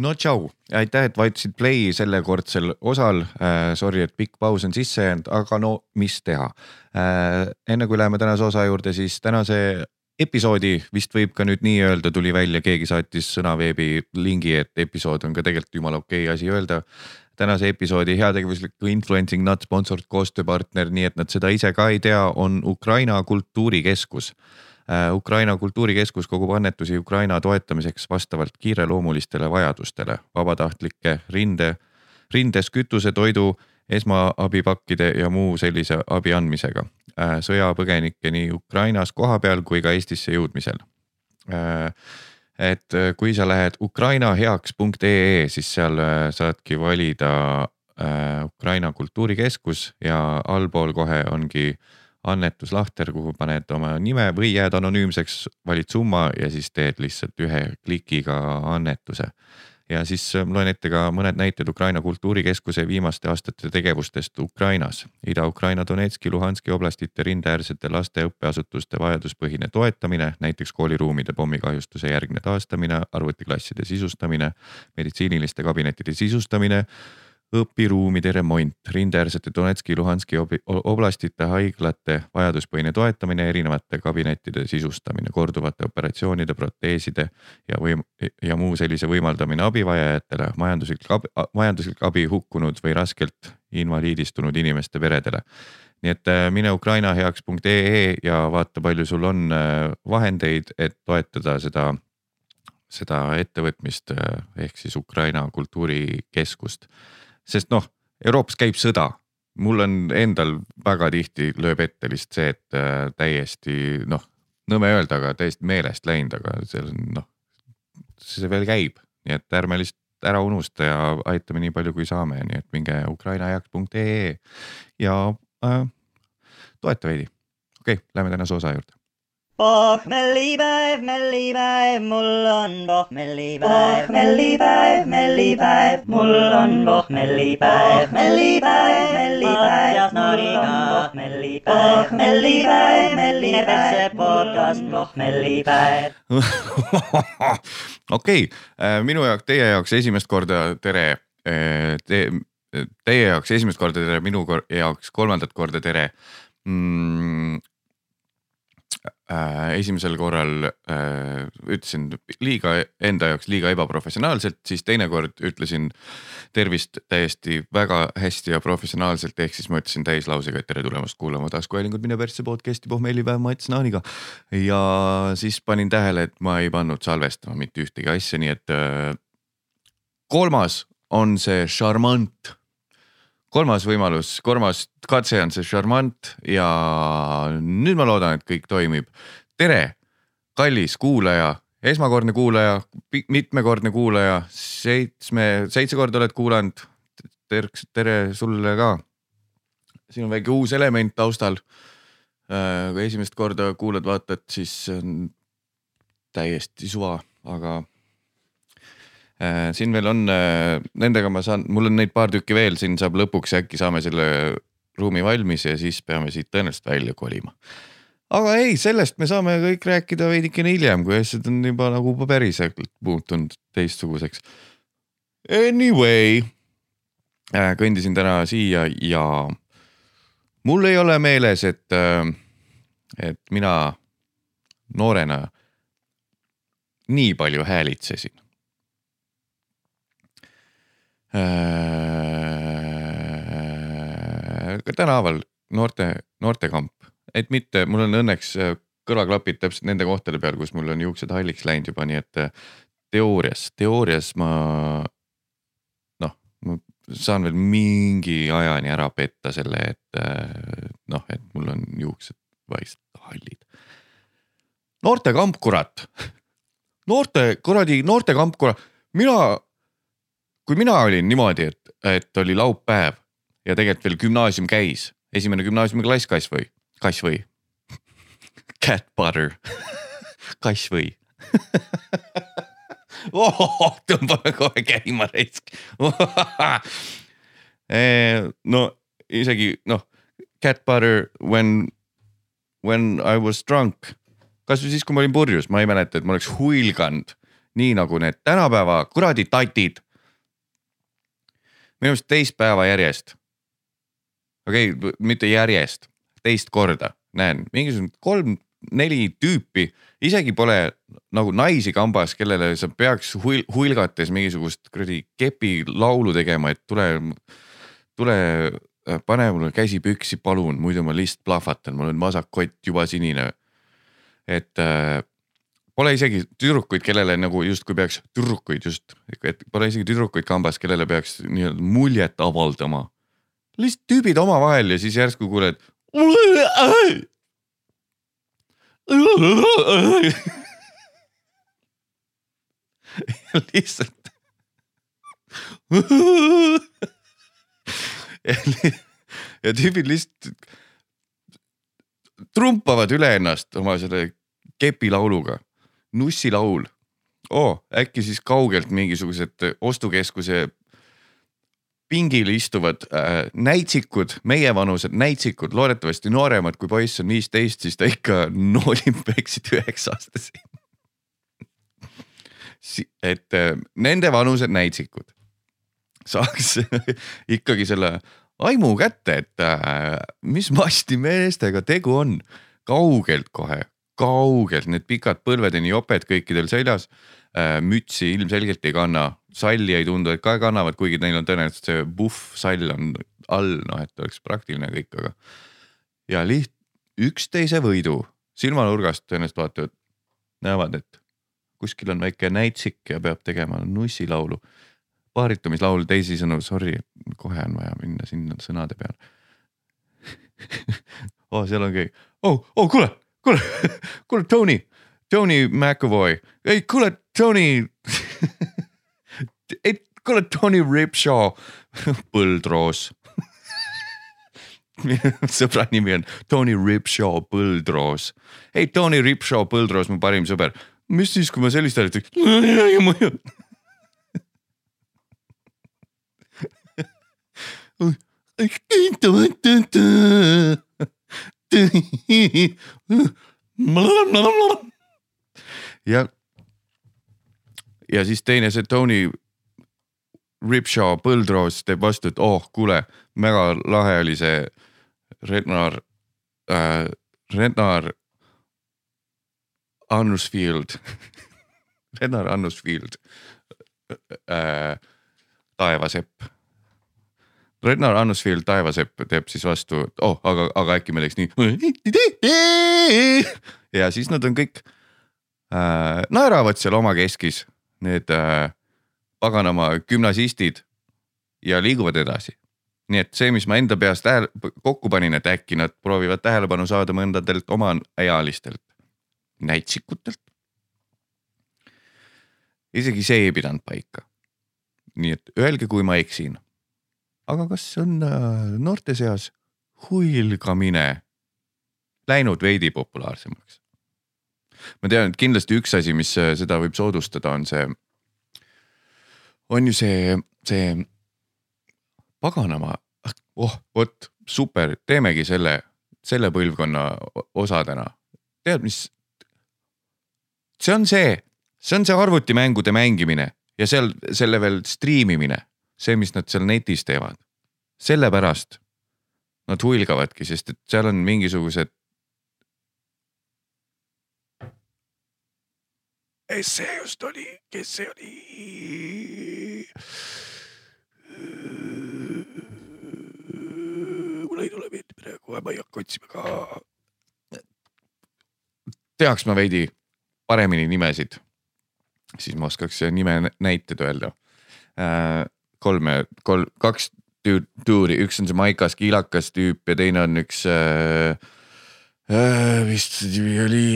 no tšau, aitäh, et vajutasid play sellekordsel osal äh,. Sorry, et pikk paus on sisse jäänud, aga no mis teha äh,. enne kui läheme tänase osa juurde, siis tänase episoodi vist võib ka nüüd nii öelda, tuli välja, keegi saatis sõnaveebi lingi, et episood on ka tegelikult jumala okei okay asi öelda. tänase episoodi heategevusliku influencing not sponsored koostööpartner, nii et nad seda ise ka ei tea, on Ukraina Kultuurikeskus Äh, Ukraina Kultuurikeskus kogub annetusi Ukraina toetamiseks vastavalt kiireloomulistele vajadustele, vabatahtlike rinde, rindes kütuse, toidu, esmaabipakkide ja muu sellise abi andmisega äh, sõjapõgenikke nii Ukrainas kohapeal kui ka Eestisse jõudmisel. Äh, et kui sa lähed ukrainaheaks.ee, siis seal saadki valida Ukraina Kultuurikeskus ja allpool kohe ongi äh, annetuslahter, kuhu paned oma nime või jääd anonüümseks, valid summa ja siis teed lihtsalt ühe klikiga annetuse. ja siis äh, loen ette ka mõned näited Ukraina Kultuurikeskuse viimaste aastate tegevustest Ukrainas. Ida-Ukraina Donetski, Luhanski oblastite rindeäärsete laste õppeasutuste vajaduspõhine toetamine, näiteks kooliruumide pommikahjustuse järgne taastamine, arvutiklasside sisustamine, meditsiiniliste kabinettide sisustamine õpiruumide remont, rindeäärsete Donetski, Luhanski oblastite haiglate vajaduspõhine toetamine, erinevate kabinettide sisustamine, korduvate operatsioonide, proteeside ja võim- ja muu sellise võimaldamine abivajajatele, majanduslik abi, majanduslik abi hukkunud või raskelt invaliidistunud inimeste peredele. nii et äh, mine ukrainaheaks.ee ja vaata, palju sul on äh, vahendeid, et toetada seda seda ettevõtmist äh, ehk siis Ukraina kultuurikeskust sest noh, Euroopas käib sõda, mul on endal väga tihti lööb ette lihtsalt see, et äh, täiesti noh, nõme öelda, aga täiesti meelest läinud, aga seal on noh, see veel käib, nii et ärme lihtsalt ära unusta ja aitame nii palju, kui saame, nii et minge ukrainaheaks.ee ja äh, toeta veidi. okei okay,, lähme tänase osa juurde pohmellipäev, mellipäev, mul on pohmellipäev, mellipäev, mellipäev, mul on pohmellipäev, mellipäev, mellipäev, ja noriga pohmellipäev, pohmellipäev, mellipäev, see podcast pohmellipäev. okei, äh, minu jaoks, teie jaoks esimest korda tere äh, te,. Teie jaoks esimest korda tere, minu jaoks kolmandat korda tere. Mm, esimesel korral äh, ütlesin liiga enda jaoks liiga ebaprofessionaalselt, siis teinekord ütlesin tervist täiesti väga hästi ja professionaalselt, ehk siis ma ütlesin täislausega, et tere tulemast kuulama taskuhäälingut Mine persse podcast'i pohmellipäev Mats Naaniga. ja siis panin tähele, et ma ei pannud salvestama mitte ühtegi asja, nii et äh, kolmas on see šarmant kolmas võimalus, kolmas katse on see šarmant ja nüüd ma loodan, et kõik toimib. tere, kallis kuulaja, esmakordne kuulaja, mitmekordne kuulaja, seitsme, seitse korda oled kuulanud. terks, tere sulle ka. siin on väike uus element taustal. Äh, kui esimest korda kuulad-vaatad, siis on täiesti suva, aga siin veel on, äh, nendega ma saan, mul on neid paar tükki veel, siin saab lõpuks äkki saame selle ruumi valmis ja siis peame siit tõenäoliselt välja kolima. aga ei, sellest me saame kõik rääkida veidikene hiljem, kui asjad on juba nagu päriselt muutunud teistsuguseks. Anyway, äh, kõndisin täna siia ja mul ei ole meeles, et, et mina noorena nii palju häälitsesin Äh, tänaaval noorte, noortekamp, et mitte, mul on õnneks äh, kõrvaklapid täpselt nende kohtade peal, kus mul on juuksed halliks läinud juba, nii et äh, teoorias, teoorias ma noh, ma saan veel mingi ajani ära petta selle, et noh, et mul on juuksed vaikselt hallid. noortekamp, kurat! Noorte kuradi noortekamp, kurat, mina kui mina olin niimoodi, et, et oli laupäev ja tegelikult veel gümnaasium käis, esimene gümnaasiumiklass kasvõi, kasvõi. Cat butter. Kasvõi. Oh, tõmbame kohe käima raisk. Eh, no isegi noh, cat butter when, when I was drunk. kasvõi siis, kui ma olin purjus, ma ei mäleta, et ma oleks huilganud. Nii nagu need tänapäeva kuradi tatid. Minu arust teist päeva järjest. okei okay,, mitte järjest, teist korda näen mingisugune kolm-neli tüüpi, isegi pole nagu naisi kambas, kellele sa peaks huil, huilgates mingisugust kuradi kepi laulu tegema, et tule, tule äh, pane mulle käsi püksi, palun, muidu ma lihtsalt plahvatan, mul on vasak kott juba sinine. et äh, pole isegi tüdrukuid, kellele nagu justkui peaks, tüdrukuid just, et pole isegi tüdrukuid kambas, kellele peaks nii-öelda muljet avaldama. lihtsalt tüübid omavahel ja siis järsku kuuled. lihtsalt ja tüübid lihtsalt trumpavad üle ennast oma selle kepilauluga, nussilaul oh,. äkki siis kaugelt mingisugused ostukeskuse pingil istuvad äh, näitsikud, meievanused näitsikud, loodetavasti nooremad, kui poiss on viisteist, siis ta ikka noolib peksid üheksa aastasi et äh, nende vanused näitsikud saaks ikkagi selle aimu kätte, et äh, mis masti meestega tegu on. kaugelt kohe, kaugelt need pikad põlvedeni joped kõikidel seljas äh,. mütsi ilmselgelt ei kanna, salli ei tundu, et ka kannavad, kuigi neil on tõenäoliselt see puhv sall on all, noh et oleks praktiline kõik, aga. ja liht-, üksteise võidu silmanurgast tõenäoliselt vaatavad, näevad, et kuskil on väike näitsik ja peab tegema nussilaulu paaritumislaul, teisisõnu, sorry, kohe on vaja minna sinna sõnade peale oh, seal on keegi, oh, oh kuule, kuule, kuule Tony, Tony McAvoy, ei kuule Tony ei kuule Tony Ripshaw, põldroos sõbra nimi on Tony Ripshaw Põldroos. ei, Tony Ripshaw Põldroos, mu parim sõber. mis siis, kui ma sellist häält teeks? Ja, ja siis teine, see Tony Ripshaw Põldroos teeb vastu, et oh, kuule, väga lahe oli see Rednar äh,, Rednar Annusfield Rednar Annusfield äh, taevasepp Rednar Annusfield taevasepp teeb siis vastu, oh, aga, aga äkki me teeks nii. ja siis nad on kõik äh, naeravad seal omakeskis, need äh, paganama gümnasistid ja liiguvad edasi. nii et see, mis ma enda peas tähele, kokku panin, et äkki nad proovivad tähelepanu saada mõndadelt omaealistelt näitsikutelt. isegi see ei pidanud paika. nii et öelge, kui ma eksin aga kas on äh, noorte seas huilgamine läinud veidi populaarsemaks? ma tean, et kindlasti üks asi, mis äh, seda võib soodustada, on see, on ju see, see paganama, ah, oh vot super, teemegi selle, selle põlvkonna osadena. tead, mis? see on see, see on see arvutimängude mängimine ja seal selle veel striimimine see, mis nad seal netis teevad. sellepärast nad huilgavadki, sest et seal on mingisugused. see just oli, kes see oli? mul ei tule meelde praegu, ma ei hakka otsima ka. teaks ma veidi paremini nimesid, siis ma oskaks nime näited öelda äh, kolme, kolm, kaks tuuri, üks on see Maikas kiilakas tüüp ja teine on üks äh, äh, vist nimi oli,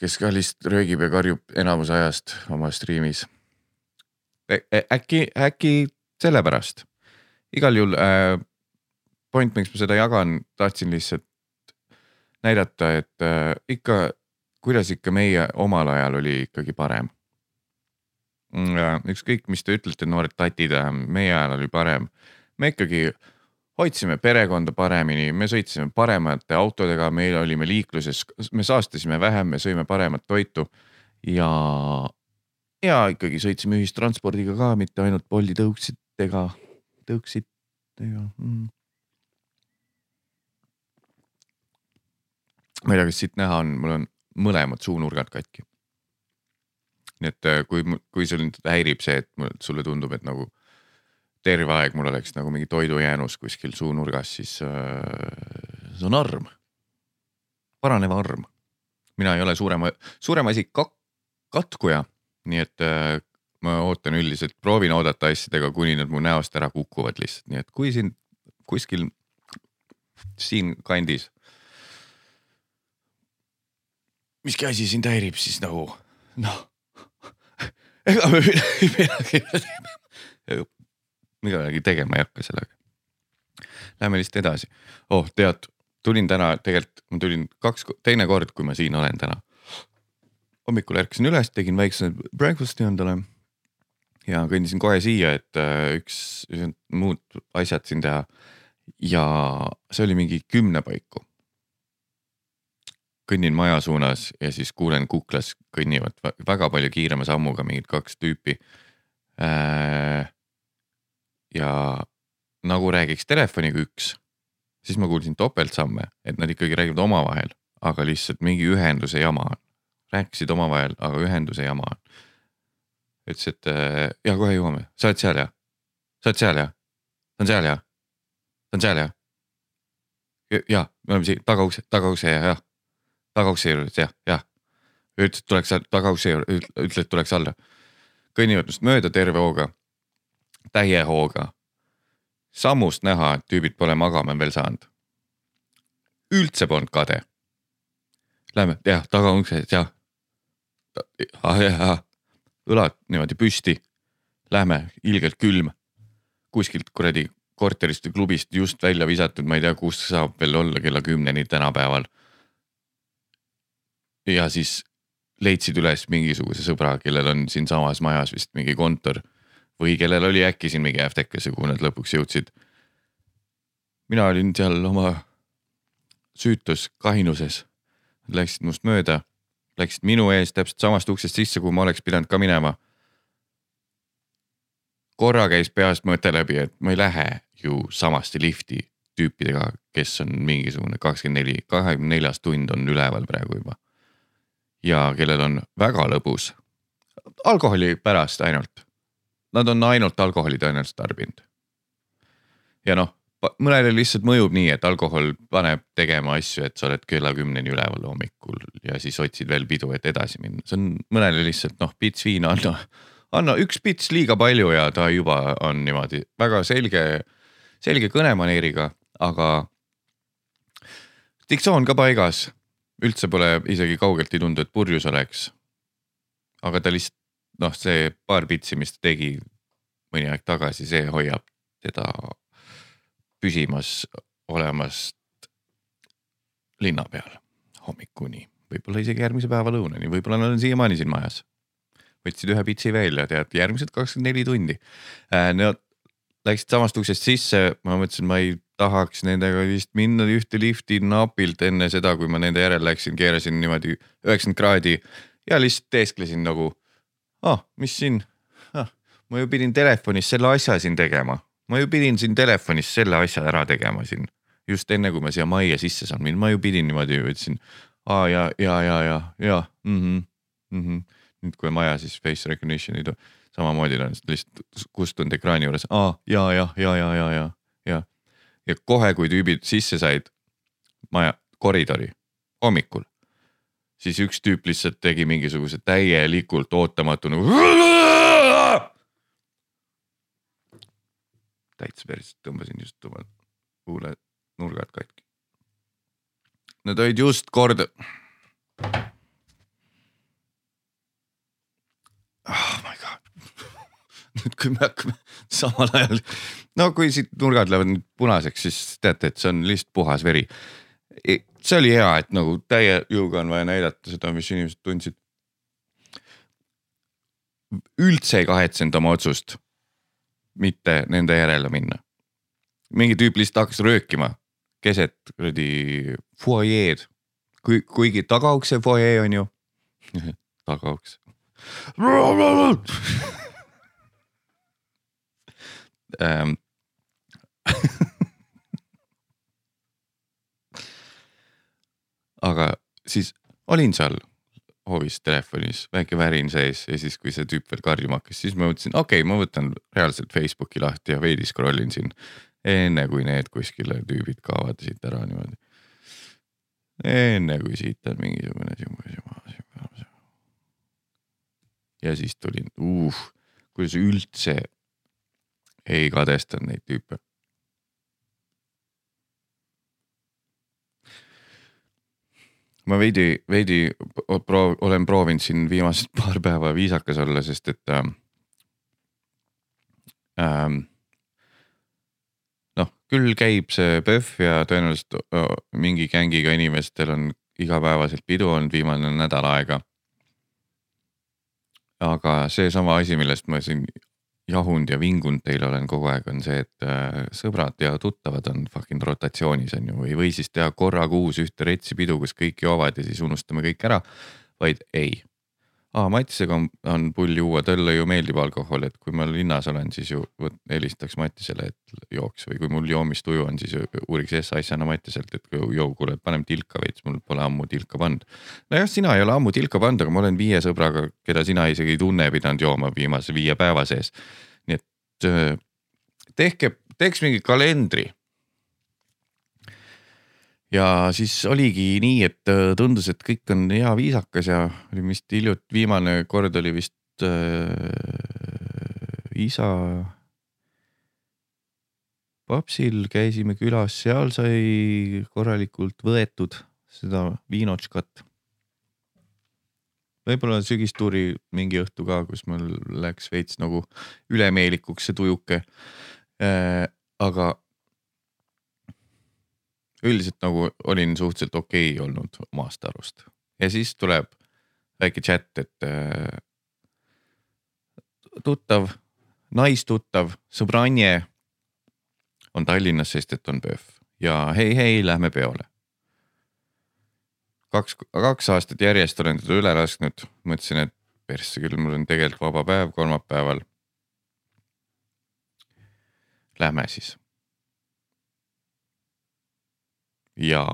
kes ka lihtsalt röögib ja karjub enamus ajast oma striimis. Ä. äkki, äkki sellepärast, igal juhul äh, point, miks ma seda jagan, tahtsin lihtsalt näidata, et äh, ikka, kuidas ikka meie omal ajal oli ikkagi parem ükskõik, mis te ütlete, noored tatid, äh, meie ajal oli parem. me ikkagi hoidsime perekonda paremini, me sõitsime paremate autodega, meil olime liikluses, me saastasime vähem, me sõime paremat toitu ja ja ikkagi sõitsime ühistranspordiga ka, mitte ainult Bolti tõuksidega, tõuksidega mm.. ma ei tea, kas siit näha on, mul on mõlemad suunurgad katki. Nii et äh, kui, kui sul nüüd häirib see, et mul- sulle tundub, et nagu terve aeg mul oleks nagu mingi toidujäänus kuskil suunurgas, siis äh, see on arm. paranev arm. mina ei ole suurema, suurem asi kak-, katkuja, nii et äh, ma ootan üldiselt, proovin oodata asjadega, kuni nad mu näost ära kukuvad lihtsalt, nii et kui siin kuskil siin kandis miski asi sind häirib, siis nagu noh, ega me midagi, midagi tegema ei hakka sellega. Läheme lihtsalt edasi. oh, tead, tulin täna tegelikult, ma tulin kaks, teine kord, kui ma siin olen täna. hommikul ärkasin üles, tegin väikse breakfast'i endale ja kõndisin kohe siia, et äh, üks muud asjad siin teha. ja see oli mingi kümne paiku kõnnin maja suunas ja siis kuulen kuklas kõnnivad vä- väga palju kiirema sammuga mingid kaks tüüpi äh, ja nagu räägiks telefoniga üks, siis ma kuulsin topeltsamme, et nad ikkagi räägivad omavahel, aga lihtsalt mingi ühenduse jama on. rääkisid omavahel, aga ühenduse jama on. ütles, et äh, ja kohe jõuame, sa oled seal jah? sa oled seal jah? ta on seal jah? ta on seal jah? ja, me oleme siin tagaukse, tagaukse ja, jah tagaukse juures jah, jah. ütles, et tuleks tagaukse juurde, ütle, et tuleks alla. kõnnivad minust mööda terve hooga, täie hooga. sammust näha, et tüübid pole magama veel saanud. üldse polnud kade. Lähme, jah, tagauksed, jah. ah jah, õlad niimoodi püsti. Lähme, ilgelt külm. kuskilt kuradi korterist või klubist just välja visatud, ma ei tea, kus saab veel olla kella kümneni tänapäeval ja siis leidsid üles mingisuguse sõbra, kellel on siinsamas majas vist mingi kontor või kellel oli äkki siin mingi äftekas ja kuhu nad lõpuks jõudsid. mina olin seal oma süütus kahinuses, läksid must mööda, läksid minu ees täpselt samast uksest sisse, kuhu ma oleks pidanud ka minema. korra käis peast mõte läbi, et ma ei lähe ju samasti lifti tüüpidega, kes on mingisugune kakskümmend neli, kahekümne neljas tund on üleval praegu juba ja kellel on väga lõbus. alkoholi pärast ainult. Nad on ainult alkoholi tõenäoliselt tarbinud. ja noh, mõnele lihtsalt mõjub nii, et alkohol paneb tegema asju, et sa oled kella kümneni üleval hommikul ja siis otsid veel pidu, et edasi minna, see on mõnele lihtsalt noh, pits viina anna, anna üks pits liiga palju ja ta juba on niimoodi väga selge, selge kõnemaneeriga, aga diktsioon ka paigas üldse pole isegi kaugelt ei tundu, et purjus oleks. aga ta lihtsalt noh, see paar pitsi, mis ta tegi mõni aeg tagasi, see hoiab teda püsimas olemast linna peal hommikuni, võib-olla isegi järgmise päeva lõunani, võib-olla nad on siiamaani siin majas. võtsid ühe pitsi veel ja tead, järgmised kakskümmend neli tundi äh,. Nad läksid samast uksest sisse, ma mõtlesin, ma ei tahaks nendega vist minna ühte lifti napilt enne seda, kui ma nende järel läksin, keerasin niimoodi üheksakümmend kraadi ja lihtsalt teesklesin nagu. ah, mis siin ah,, ma ju pidin telefonis selle asja siin tegema, ma ju pidin siin telefonis selle asja ära tegema siin just enne, kui ma siia majja sisse saan minna, ma ju pidin niimoodi, ütlesin aa ja, ja, ja, ja, ja mm-hmm, mm-hmm. nüüd, kui maja siis face recognition'i samamoodi on lihtsalt kustunud ekraani juures, aa ja, ja, ja, ja, ja, ja, ja ja kohe, kui tüübid sisse said maja koridori hommikul, siis üks tüüp lihtsalt tegi mingisuguse täielikult ootamatu nagu. täitsa päris tõmbasin just oma huule nurgad katki. Nad olid just korda. oh my god nüüd, kui me hakkame samal ajal, no kui siit nurgad lähevad nüüd punaseks, siis teate, et see on lihtsalt puhas veri. see oli hea, et nagu täie jõuga on vaja näidata seda, mis inimesed tundsid. üldse ei kahetsenud oma otsust mitte nende järele minna. mingi tüüp lihtsalt hakkas röökima keset kuradi fuajeed, kui, kuigi tagaukse fuajee on ju tagauks Ähm, aga siis olin seal hoovis telefonis, väike värin sees ja siis, kui see tüüp veel karjuma hakkas, siis ma mõtlesin, okei okay,, ma võtan reaalselt Facebooki lahti ja veidi scroll in siin. enne kui need kuskile tüübid kaovad siit ära niimoodi. enne kui siit on mingisugune sihuke, ja siis tulin, uh, kuidas üldse ei kadestanud neid tüüpe ma veidi, veidi proov, olen proovinud siin viimased paar päeva viisakas olla, sest et ähm,. Ähm, noh, küll käib see PÖFF ja tõenäoliselt äh, mingi gängiga inimestel on igapäevaselt pidu olnud viimane nädal aega. aga seesama asi, millest ma siin jahunud ja vingunud teile olen kogu aeg, on see, et äh, sõbrad ja tuttavad on fucking rotatsioonis on ju, või, või siis teha korra kuus ühte retsi pidu, kus kõik joovad ja siis unustame kõik ära. vaid ei, aa Mattisega on, on pull juua, talle ju meeldib alkohol, et kui ma linnas olen, siis ju võt, helistaks Mattisele, et jooks või kui mul joomistuju on, siis uuriks S-asjana Mattiselt, et jõu, kuule, paneme tilka veits, mul pole ammu tilka pannud. nojah, sina ei ole ammu tilka pannud, aga ma olen viie sõbraga, keda sina isegi ei tunne, pidanud jooma viimase viie päeva sees. nii et äh, tehke, teeks mingi kalendri ja siis oligi nii, et äh, tundus, et kõik on hea viisakas ja oli vist hiljuti, viimane kord oli vist äh, isa papsil käisime külas, seal sai korralikult võetud seda viinotškat. võib-olla sügistuuri mingi õhtu ka, kus mul läks veits nagu ülemeelikuks see tujuke äh,. aga üldiselt nagu olin suhteliselt okei okay olnud omast arust ja siis tuleb väike chat, et äh, tuttav, naistuttav, sõbranje on Tallinnas, sest et on PÖFF ja hei, hei, lähme peole. kaks, kaks aastat järjest olen teda üle lasknud, mõtlesin, et persse küll, mul on tegelikult vaba päev kolmapäeval. Lähme siis ja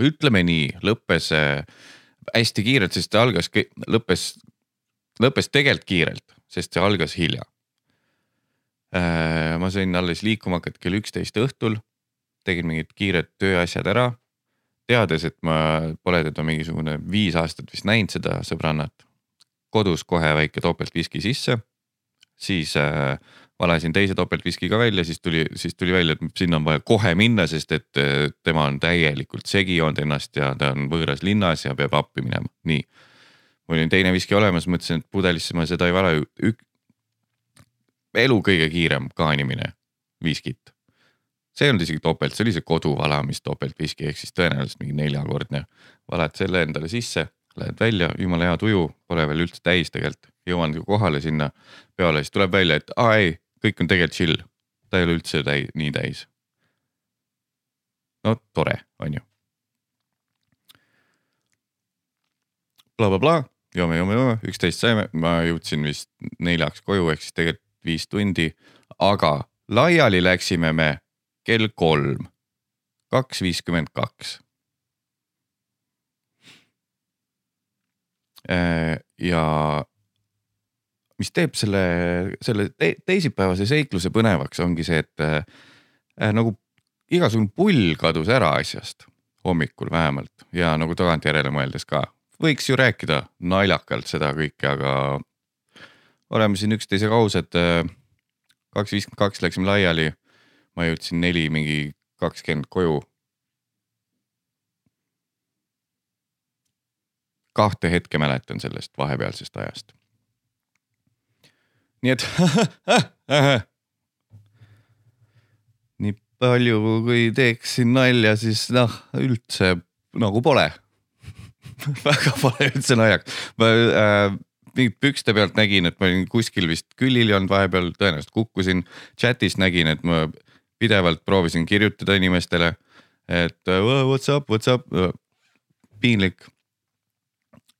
ütleme nii, lõppes äh, hästi kiirelt, sest ta algas, lõppes, lõppes tegelikult kiirelt, sest see algas hilja. Äh, ma sain alles liikuma hakata kell üksteist õhtul, tegin mingid kiired tööasjad ära, teades, et ma pole teda mingisugune viis aastat vist näinud, seda sõbrannat. kodus kohe väike topeltviski sisse, siis äh, valasin teise topeltviski ka välja, siis tuli, siis tuli välja, et sinna on vaja kohe minna, sest et eh, tema on täielikult segi joonud ennast ja ta on võõras linnas ja peab appi minema, nii. mul oli teine viski olemas, mõtlesin, et pudelisse ma seda ei vala. elu kõige kiirem kaanimine viskit. see ei olnud isegi topelt, see oli see koduvalamis topeltviski ehk siis tõenäoliselt mingi neljakordne. valad selle endale sisse, lähed välja, jumala hea tuju, pole veel üldse täis tegelikult jõuan kohale sinna peale, siis tuleb välja, et aa ei, kõik on tegelikult chill, ta ei ole üldse täi, nii täis. no tore, on ju bla, bla. blablabla, joome, joome, joome, üksteist saime, ma jõudsin vist neljaks koju, ehk siis tegelikult viis tundi, aga laiali läksime me kell kolm, kaks viiskümmend kaks. Äh, ja mis teeb selle, selle te teisipäevase seikluse põnevaks, ongi see, et äh, nagu igasugune pull kadus ära asjast hommikul vähemalt ja nagu tagantjärele mõeldes ka. võiks ju rääkida naljakalt seda kõike, aga oleme siin üksteisega ausad. Äh, kaks viiskümmend kaks läksime laiali. ma jõudsin neli mingi kakskümmend koju. kahte hetke mäletan sellest vahepealsest ajast nii et nii palju, kui teeksin nalja, siis noh, üldse nagu pole väga pole üldse naljakas. ma äh, mingit pükste pealt nägin, et ma olin kuskil vist külil ei olnud vahepeal, tõenäoliselt kukkusin. chat'is nägin, et ma pidevalt proovisin kirjutada inimestele, et what's up, what's up piinlik.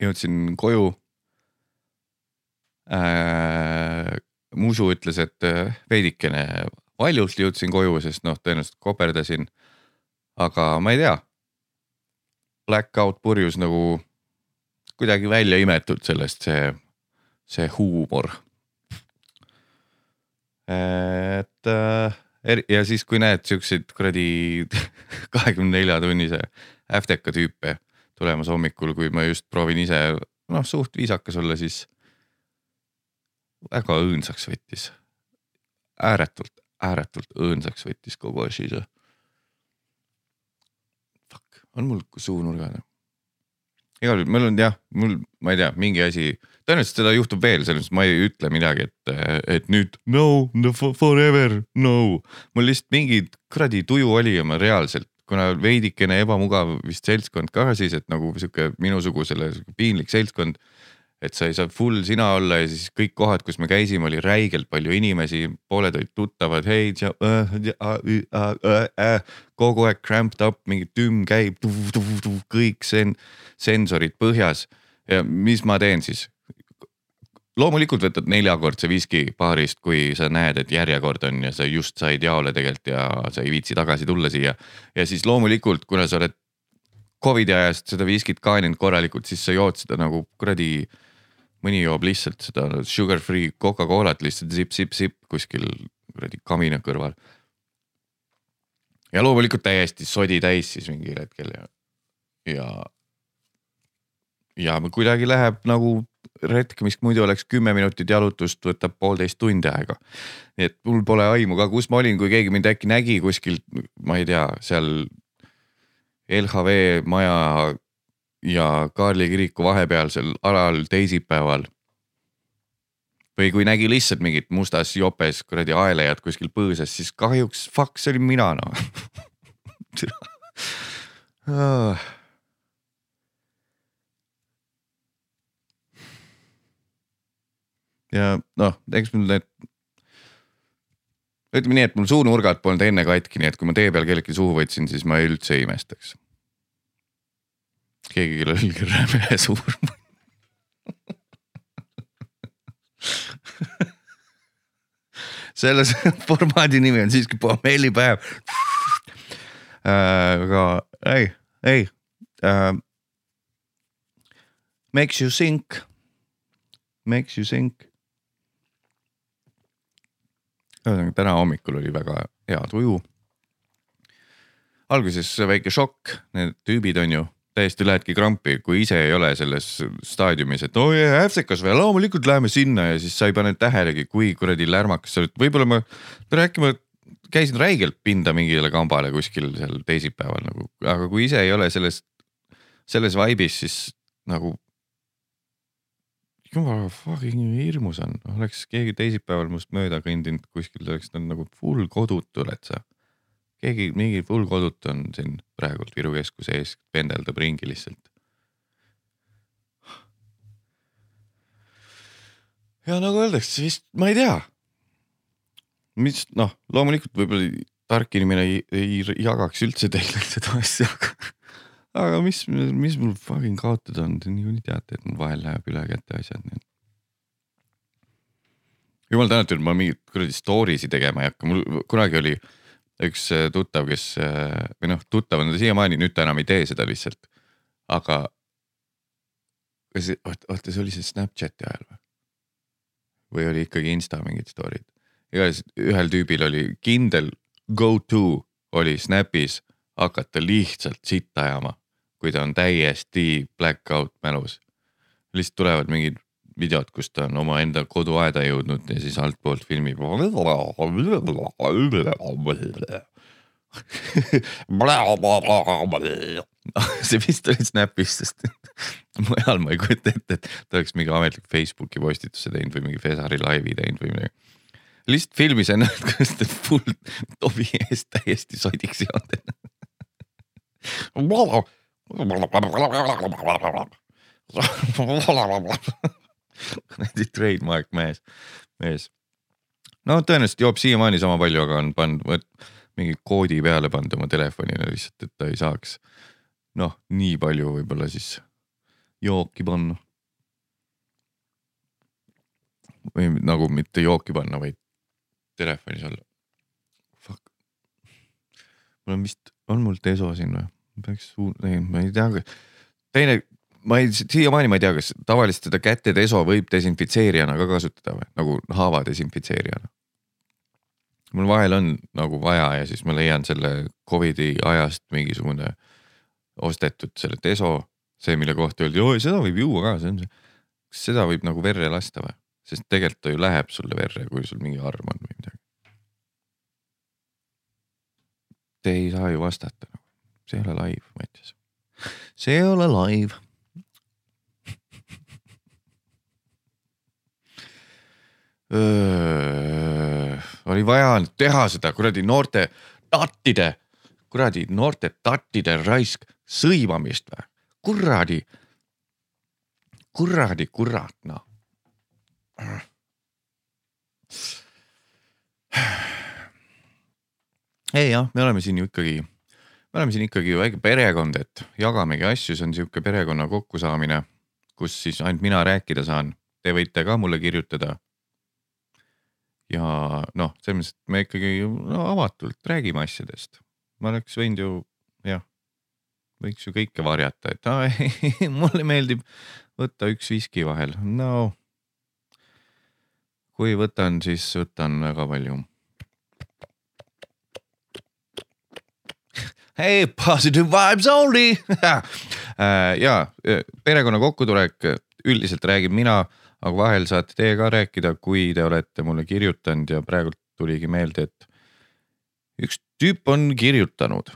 jõudsin koju äh,. Musu ütles, et äh, veidikene valjult jõudsin koju, sest noh, tõenäoliselt koperdasin. aga ma ei tea. Blackout purjus nagu kuidagi välja imetud sellest see, see huumor. et äh, ja siis, kui näed siukseid kuradi kahekümne nelja tunnise äfteka tüüpe tulemas hommikul, kui ma just proovin ise noh, suht viisakas olla, siis väga õõnsaks võttis. ääretult, ääretult õõnsaks võttis kogu asi see. Fuck, on mul suunurgad? igal juhul mul on jah, mul, ma ei tea, mingi asi, tõenäoliselt seda juhtub veel, selles mõttes ma ei ütle midagi, et, et nüüd no, no for- forever, no. mul lihtsalt mingi kuradi tuju oli ja ma reaalselt, kuna veidikene ebamugav vist seltskond ka siis, et nagu sihuke minusugusele piinlik seltskond. Et sa ei saa full sina olla ja siis kõik kohad, kus me käisime, oli räigelt palju inimesi, pooled olid tuttavad, hei, kogu aeg cramped up, mingi tümm käib, kõik sen-, sensorid põhjas ja mis ma teen siis? loomulikult võtad neljakordse viski baarist, kui sa näed, et järjekord on ja sa just said jaole tegelikult ja sa ei viitsi tagasi tulla siia. ja siis loomulikult, kuna sa oled Covidi ajast seda viskit kaaninud korralikult, siis sa jood seda nagu kuradi. Mõni joob lihtsalt seda sugar free Coca-Colat lihtsalt sipp-sipp-sipp kuskil kuradi kamina kõrval. ja loomulikult täiesti sodi täis siis mingil hetkel ja, ja. ja kuidagi läheb nagu retk, mis muidu oleks kümme minutit jalutust, võtab poolteist tundi aega. nii et mul pole aimu ka, kus ma olin, kui keegi mind äkki nägi kuskilt, ma ei tea, seal LHV maja ja Kaarli kiriku vahepealsel alal teisipäeval. või kui nägi lihtsalt mingit mustas jopes kuradi aelejat kuskil põõsas, siis kahjuks fuck, see olin mina noh ja noh, eks mul need. ütleme nii, et mul suunurgad polnud enne katki, nii et kui ma tee peal kellelgi suhu võtsin, siis ma üldse ei imestaks. Keegi, kellel oli räme suur selle formaadi nimi on siiski pommellipäev äh, aga ei, ei uh,. Makes you think, makes you think ühesõnaga täna hommikul oli väga hea tuju. alguses väike šokk, need tüübid on ju täiesti lähedki krampi, kui ise ei ole selles staadiumis, et oi oh, äfsekas või? Loomulikult läheme sinna. Ja siis sa ei pane tähelegi, kui kuradi lärmakas sa oled, võib-olla ma, äkki ma käisin räigelt pinda mingile kambale kuskil seal teisipäeval nagu, aga kui ise ei ole selles, selles vibe'is, siis nagu jumala fucking hirmus on, oleks keegi teisipäeval must mööda kõndinud kuskil, oleks ta nagu full kodutu oled sa. Keegi, mingi full kodutu on siin praegult Viru keskuse ees, pendeldab ringi lihtsalt. ja nagu öeldakse, vist ma ei tea. mis noh, loomulikult võib-olla tark inimene ei, ei jagaks üldse teile seda asja, aga aga mis, mis mul fucking kaotada on, te niikuinii teate, et mul vahel läheb üle käte asjad, nii et. jumal tänatud, ma mingeid kuradi story si tegema ei hakka, mul kunagi oli üks äh, tuttav, kes äh, või noh, tuttav on ta siiamaani, nüüd ta enam ei tee seda lihtsalt. aga. kas, oota, see oli see Snapchati ajal või? või oli ikkagi Insta mingid story'd? igatahes ühel tüübil oli kindel go to oli Snapis hakata lihtsalt sitta ajama kui ta on täiesti blackout mälus. lihtsalt tulevad mingid videod, kus ta on omaenda koduaeda jõudnud ja siis altpoolt filmib. see vist oli Snapis, sest mujal ma ei kujuta ette, et ta oleks mingi ametlik Facebooki postituse teinud või mingi Fesari laivi teinud või midagi. lihtsalt filmis ennast, kuidas ta full tobi ees täiesti sodiks joonud kuradi trademark mees, mees. no tõenäoliselt joob siiamaani sama palju, aga on pannud mingi koodi peale pannud oma telefonile lihtsalt, et ta ei saaks. noh, nii palju võib-olla siis jooki panna. või nagu mitte jooki panna, vaid telefonis olla. Fuck. mul on vist, on mul deso siin või? peaks, ei, ma ei tea, teine, ma ei, siiamaani ma ei tea, kas tavaliselt seda käte deso võib desinfitseerijana ka kasutada või nagu haava desinfitseerijana. mul vahel on nagu vaja ja siis ma leian selle Covidi ajast mingisugune ostetud selle deso, see, mille kohta öeldi, oi seda võib juua ka, see on see. kas seda võib nagu verre lasta või? sest tegelikult ta ju läheb sulle verre, kui sul mingi arm on või midagi. Te ei saa ju vastata, see ei ole live, Mattias. see ei ole live. Oli vaja teha seda kuradi noorte tattide, kuradi noorte tattide raisk sõimamist või, kuradi, kuradi kurat noh. ei jah, me oleme siin ju ikkagi, me oleme siin ikkagi väike perekond, et jagamegi asju, see on sihuke perekonna kokkusaamine, kus siis ainult mina rääkida saan. Te võite ka mulle kirjutada. Ja noh, selles mõttes, et me ikkagi no, avatult räägime asjadest. ma oleks võinud ju jah, võiks ju kõike varjata, et aa, ei, mulle meeldib võtta üks viski vahel, no kui võtan, siis võtan väga palju. Hey, positive vibes only ja perekonna kokkutulek üldiselt räägin mina, aga vahel saate teie ka rääkida, kui te olete mulle kirjutanud ja praegult tuligi meelde, et üks tüüp on kirjutanud.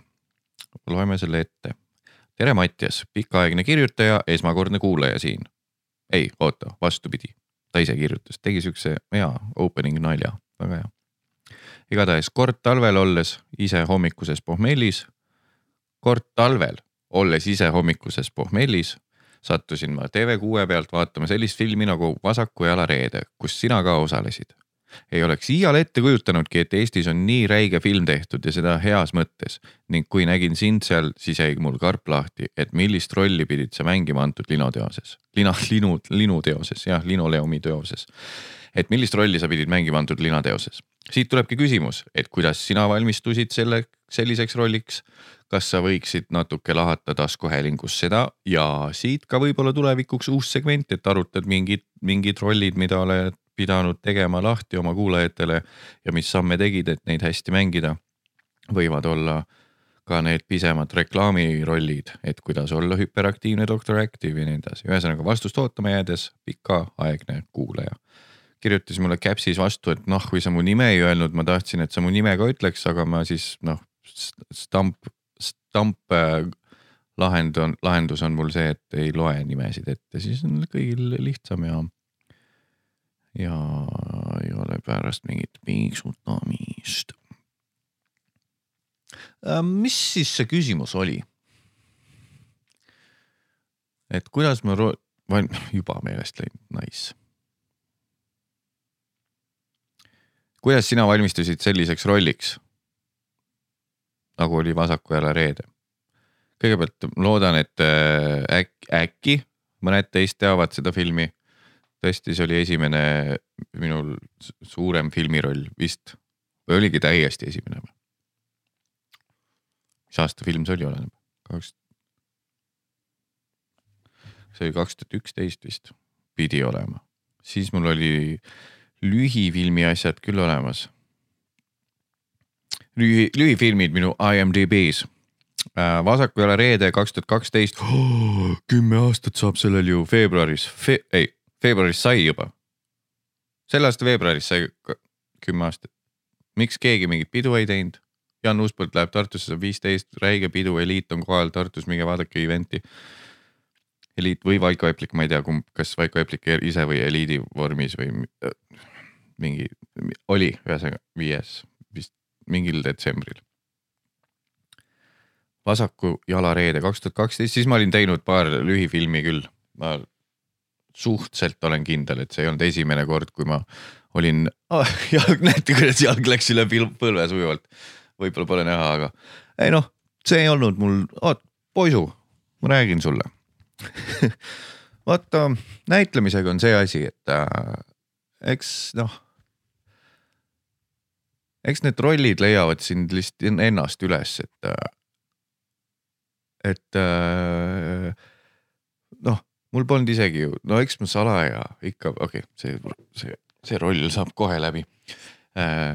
loeme selle ette. tere, Mattias, pikaaegne kirjutaja, esmakordne kuulaja siin. ei, oota, vastupidi ta ise kirjutas, tegi siukse hea opening nalja, väga hea. igatahes kord talvel olles ise hommikuses pohmellis, kord talvel olles ise hommikuses pohmellis, sattusin ma TV6 pealt vaatama sellist filmi nagu Vasaku jala reede, kus sina ka osalesid. ei oleks iial ette kujutanudki, et Eestis on nii räige film tehtud ja seda heas mõttes ning kui nägin sind seal, siis jäi mul karp lahti, et millist rolli pidid sa mängima antud linoteoses, lina, linu, linuteoses jah, linoleumi teoses. et millist rolli sa pidid mängima antud linateoses. siit tulebki küsimus, et kuidas sina valmistusid selle, selliseks rolliks. kas sa võiksid natuke lahata taskuhäälingus seda ja siit ka võib-olla tulevikuks uus segment, et arutad mingid, mingid rollid, mida oled pidanud tegema lahti oma kuulajatele ja mis samme tegid, et neid hästi mängida. võivad olla ka need pisemad reklaamirollid, et kuidas olla hüperaktiivne Doctor Active ja nii edasi, ühesõnaga vastust ootama jäädes pikaaegne kuulaja. kirjutas mulle Capsis vastu, et noh, kui sa mu nime ei öelnud, ma tahtsin, et sa mu nime ka ütleks, aga ma siis noh, stamp, stamp äh, lahend on, lahendus on mul see, et ei loe nimesid ette, siis on kõigil lihtsam ja ja ei ole pärast mingit piiksutamist. mis siis see küsimus oli? et kuidas ma ro-, juba meelest läinud, nice. kuidas sina valmistusid selliseks rolliks? Nagu oli Vasaku jala reede. kõigepealt loodan, et äh, äkki, äkki mõned teist teavad seda filmi tõesti, see oli esimene minul suurem filmiroll vist või oligi täiesti esimene või? mis aasta film see oli, oleneb, kaks. see oli kaks tuhat üksteist vist, pidi olema, siis mul oli lühifilmi asjad küll olemas. lühi, lühifilmid minu IMDB-s. vasaku jala reede kaks tuhat kaksteist, kümme aastat saab sellel ju veebruaris Fe, ei veebruaris sai juba. selle aasta veebruaris sai kümme aastat. miks keegi mingit pidu ei teinud? Jan Uuspõld läheb Tartusse, saab viisteist, räige pidu, eliit on kohal Tartus, minge vaadake event'i. eliit või Vaiko Eplik, ma ei tea, kumb, kas Vaiko Eplik ise või eliidi vormis või äh, mingi, oli ühesõnaga viies mingil detsembril. vasaku jala reede kaks tuhat kaksteist, siis ma olin teinud paar lühifilmi küll, ma suhteliselt olen kindel, et see ei olnud esimene kord, kui ma olin oh,, jalg, näete kuidas jalg läks üle põlve sujuvalt. võib-olla pole näha, aga ei noh, see ei olnud mul, oot poisu, ma räägin sulle. vaata näitlemisega on see asi, et äh, eks noh. Eks need rollid leiavad sind lihtsalt ennast üles, et äh,. et äh, noh, mul polnud isegi ju, no eks ma salaja ikka, okei okay,, see, see, see roll saab kohe läbi äh,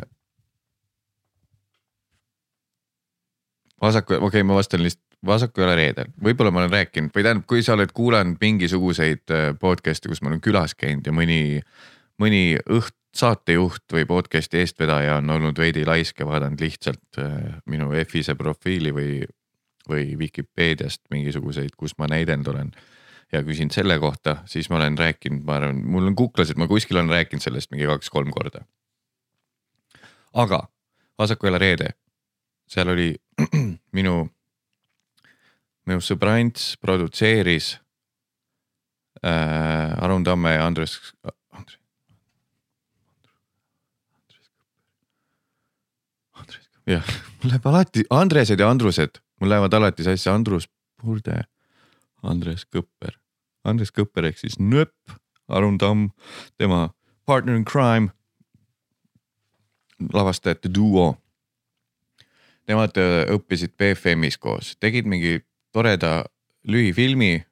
vasaku, okei okay,, ma vastan lihtsalt vasaku ei ole reedel, võib-olla ma olen rääkinud või tähendab, kui sa oled kuulanud mingisuguseid podcast'e, kus ma olen külas käinud ja mõni, mõni õht, saatejuht või podcast'i eestvedaja on olnud veidi laisk ja vaadanud lihtsalt äh, minu F-ise profiili või, või Vikipeediast mingisuguseid, kus ma näidend olen. ja küsinud selle kohta, siis ma olen rääkinud, ma arvan, mul on kuklas, et ma kuskil olen rääkinud sellest mingi kaks-kolm korda. aga vasaku ole reede, seal oli minu minu sõbrants produtseeris äh, Arun Tamme ja Andres, Andres. Andres, jah, mul läheb alati Andresed ja Andrused, mul lähevad alati sassi Andrus Purde, Andres Kõpper, Andres Kõpper ehk siis Nööp, Arun Tamm, tema partner in crime. lavastajate duo. Nemad äh, õppisid BFM-is koos, tegid mingi toreda lühifilmi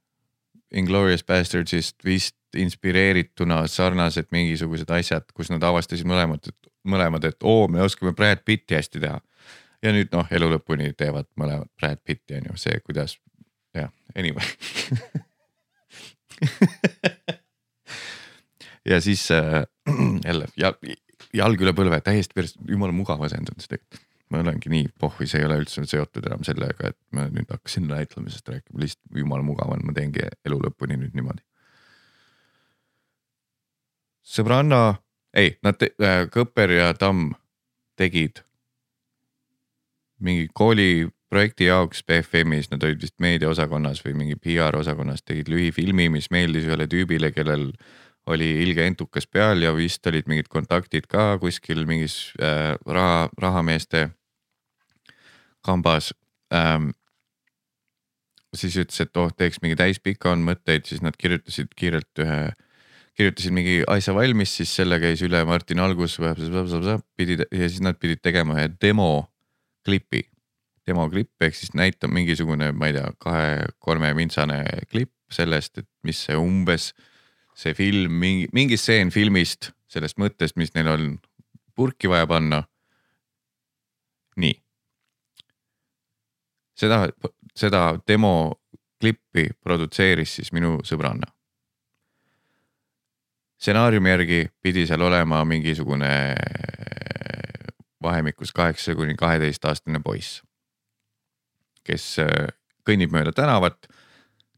Inglorious Bastardsist vist inspireerituna sarnased mingisugused asjad, kus nad avastasid mõlemad, et mõlemad, et oo, me oskame Brad Pitti hästi teha. ja nüüd noh, elu lõpuni teevad mõlemad Brad Pitti on ju see, kuidas jah, anyway ja siis äh, jälle jalg, jalg üle põlve, täiesti päris jumala mugav asend on see tegelikult ma olengi nii pohhui, see ei ole üldse seotud enam sellega, et ma nüüd hakkasin näitlemisest rääkima, lihtsalt jumala mugav on, ma teengi elu lõpuni nüüd niimoodi. sõbranna, ei, nad äh,, Kõpper ja Tamm tegid mingi kooliprojekti jaoks BFM-is, nad olid vist meediaosakonnas või mingi PR osakonnas, tegid lühifilmi, mis meeldis ühele tüübile, kellel oli ilge entukas peal ja vist olid mingid kontaktid ka kuskil mingis äh, raha, rahameeste kambas ähm,. siis ütles, et oh, teeks mingi täispika on mõtteid, siis nad kirjutasid kiirelt ühe, kirjutasid mingi asja valmis, siis selle käis üle Martin Algus, pidid ja siis nad pidid tegema ühe demo klipi. demoklipp ehk siis näitab mingisugune, ma ei tea, kahe-kolme mintsane klipp sellest, et mis see umbes see film, mingi, mingi stseen filmist, sellest mõttest, mis neil on purki vaja panna. nii seda, seda demo klippi produtseeris siis minu sõbranna. stsenaariumi järgi pidi seal olema mingisugune vahemikus kaheksa kuni kaheteistaastane poiss, kes äh, kõnnib mööda tänavat,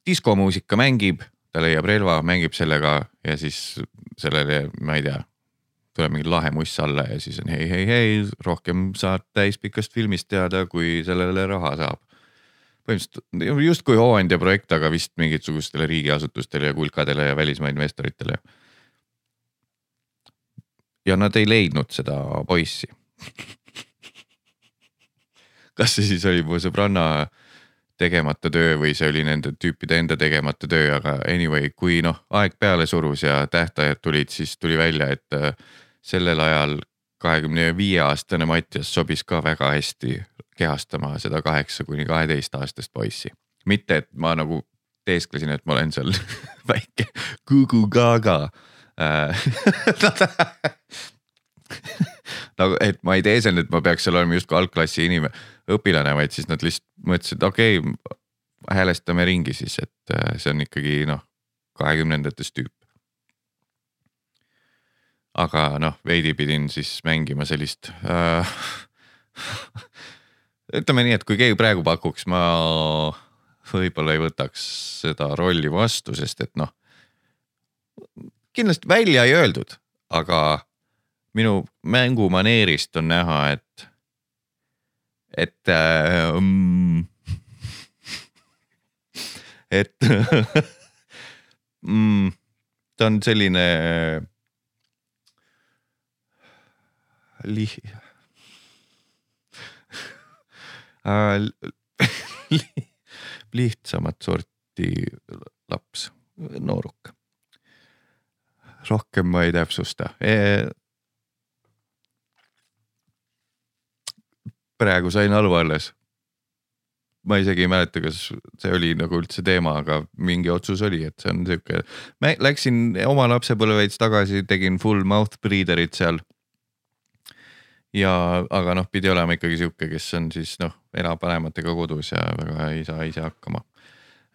diskomuusika mängib, ta leiab relva, mängib sellega ja siis sellele, ma ei tea, tuleb mingi lahe muss alla ja siis on hei, hei, hei, rohkem saad täispikast filmist teada, kui sellele raha saab põhimõtteliselt justkui hooandja projekt, aga vist mingisugustele riigiasutustele ja kulkadele ja välismaa investoritele. ja nad ei leidnud seda poissi kas see siis oli mu sõbranna tegemata töö või see oli nende tüüpide enda tegemata töö, aga anyway, kui noh, aeg peale surus ja tähtajad tulid, siis tuli välja, et äh, sellel ajal kahekümne viie aastane Mattias sobis ka väga hästi kehastama seda kaheksa kuni kaheteist aastast poissi. mitte, et ma nagu teesklesin, et ma olen seal väike Gugu Gaga äh, nagu, et ma ei teeselnud, et ma peaks seal olema justkui algklassi inimene, õpilane, vaid siis nad lihtsalt mõtlesid, okei okay,, häälestame ringi siis, et äh, see on ikkagi noh, kahekümnendates tüüp. aga noh, veidi pidin siis mängima sellist äh, ütleme nii, et kui keegi praegu pakuks, ma võib-olla ei võtaks seda rolli vastu, sest et noh. kindlasti välja ei öeldud, aga minu mängumaneerist on näha, et, et äh, mm, et mm, ta on selline li-, Äh, lihtsamat sorti laps, nooruk. rohkem ma ei täpsusta e praegu sain aru alles. ma isegi ei mäleta, kas see oli nagu üldse teema, aga mingi otsus oli, et see on sihuke. ma läksin oma lapsepõlve veits tagasi, tegin full mouth breather'it seal. Ja, aga noh, pidi olema ikkagi sihuke, kes on siis noh, elab vanematega kodus ja väga ei saa ise hakkama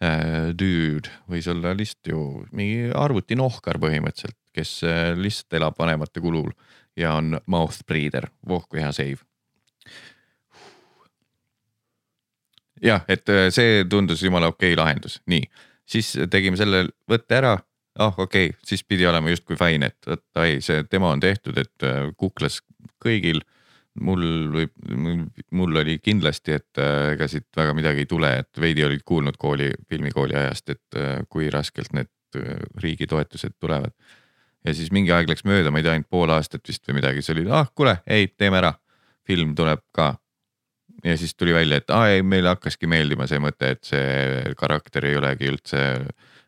äh, dude võis olla lihtsalt ju mingi arvutinohkar põhimõtteliselt, kes äh, lihtsalt elab vanemate kulul ja on mouth breather, voh kui hea save. jah, et äh, see tundus jumala okei okay lahendus, nii, siis tegime selle võtte ära. ah oh, okei okay., siis pidi olema justkui fine, et vot ai, see tema on tehtud, et äh, kuklas kõigil. mul võib, mul oli kindlasti, et äh, ega siit väga midagi ei tule, et veidi olid kuulnud kooli, filmikooli ajast, et kui raskelt need riigi toetused tulevad. ja siis mingi aeg läks mööda, ma ei tea, ainult pool aastat vist või midagi, siis oli, ah kuule, ei, teeme ära. film tuleb ka ja siis tuli välja, et aa ei, meile hakkaski meeldima see mõte, et see karakter ei olegi üldse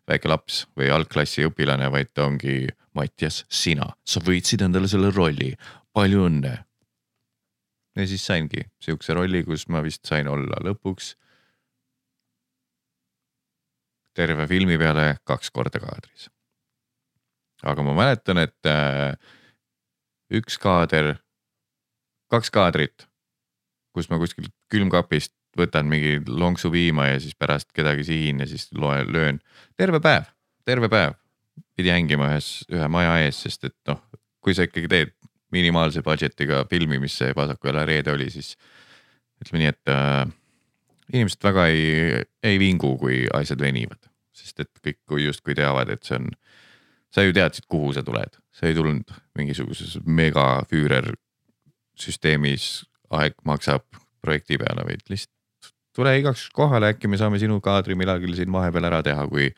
väike laps või algklassi õpilane, vaid ta ongi Mattias, sina, sa võitsid endale selle rolli, palju õnne. ja siis saingi sihukese rolli, kus ma vist sain olla lõpuks. terve filmi peale kaks korda kaadris. aga ma mäletan, et äh, üks kaader, kaks kaadrit kus ma kuskilt külmkapist võtan mingi lonksu piima ja siis pärast kedagi sihin ja siis loen, löön terve päev, terve päev pidi hängima ühes, ühe maja ees, sest et noh, kui sa ikkagi teed minimaalse budget'iga filmi, mis see Vasaku jala reede oli, siis ütleme nii, et äh, inimesed väga ei, ei vingu, kui asjad venivad, sest et kõik justkui teavad, et see on, sa ju teadsid, kuhu sa tuled, sa ei tulnud mingisuguses megafüürer süsteemis aeg maksab projekti peale, vaid lihtsalt tule igaks kohale, äkki me saame sinu kaadri millalgi siin vahepeal ära teha, kui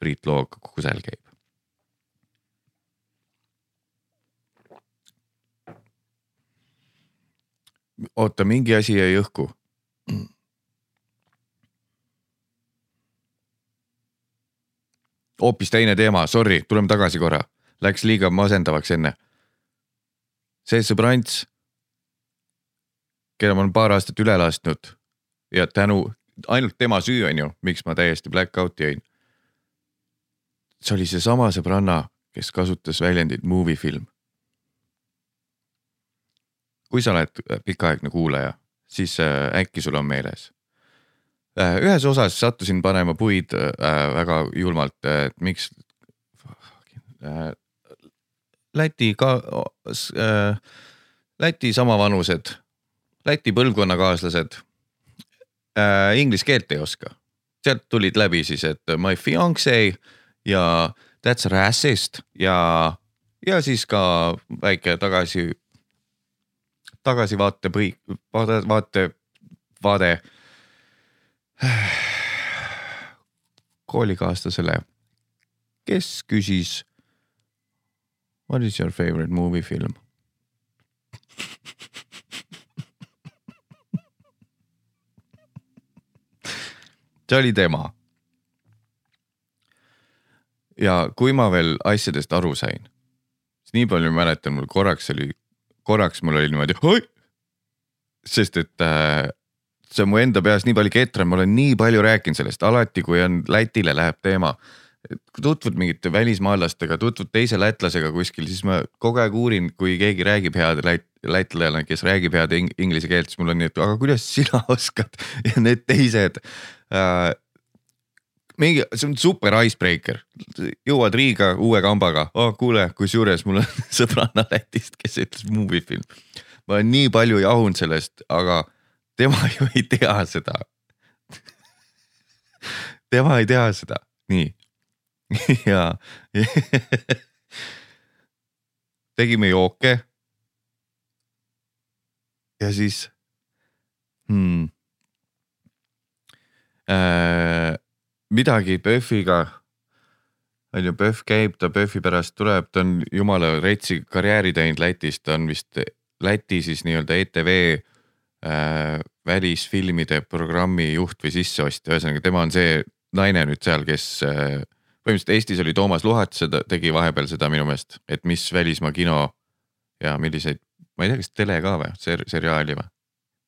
Priit Loog kusel käib. Oota, mingi asi jäi õhku. hoopis teine teema, sorry, tuleme tagasi korra, läks liiga masendavaks enne. see sõbrants keda ma olen paar aastat üle lasknud ja tänu, ainult tema süü on ju, miks ma täiesti black out'i jäin. see oli seesama sõbranna, kes kasutas väljendit movie film. Kui sa oled pikaaegne kuulaja, siis äh, äkki sul on meeles. Äh, ühes osas sattusin panema puid äh, väga julmalt, et miks. Läti ka, Läti samavanused Läti põlvkonnakaaslased äh, inglise keelt ei oska. sealt tulid läbi siis, et my fiance ja that's racist ja, ja siis ka väike tagasi, tagasivaate põhi, vaade, vaate, vaade koolikaaslasele, kes küsis. What is your favorite movie film? see oli tema. ja kui ma veel asjadest aru sain, siis nii palju mäletan, mul korraks oli, korraks mul oli niimoodi sest et äh, see on mu enda peas nii palju ketram, ma olen nii palju rääkinud sellest, alati kui on Lätile läheb teema. Tutvud mingite välismaalastega, tutvud teise lätlasega kuskil, siis ma kogu aeg uurin, kui keegi räägib head lät-, lätlane, kes räägib head ing inglise keelt, siis mul on nii, et aga kuidas sina oskad? Ja need teised äh,. Mingi, see on super icebreaker, jõuad Riiga uue kambaga. Oh,, kuule, kusjuures mul on sõbranna Lätist, kes ütles movie film. ma olen nii palju jahunud sellest, aga tema ju ei tea seda. Tema ei tea seda, nii. Ja tegime jooke. ja siis hmm, äh, midagi PÖFFiga. on ju, PÖFF käib, ta PÖFFi pärast tuleb, ta on jumala retsi karjääri teinud Lätis, ta on vist Läti siis nii-öelda ETV äh, välisfilmide programmi juht või sisseostja, ühesõnaga tema on see naine nüüd seal, kes äh, põhimõtteliselt Eestis oli Toomas Luhat, seda tegi vahepeal seda minu meelest, et mis välismaa kino ja milliseid, ma ei tea, kas tele ka või ser, seriaali või,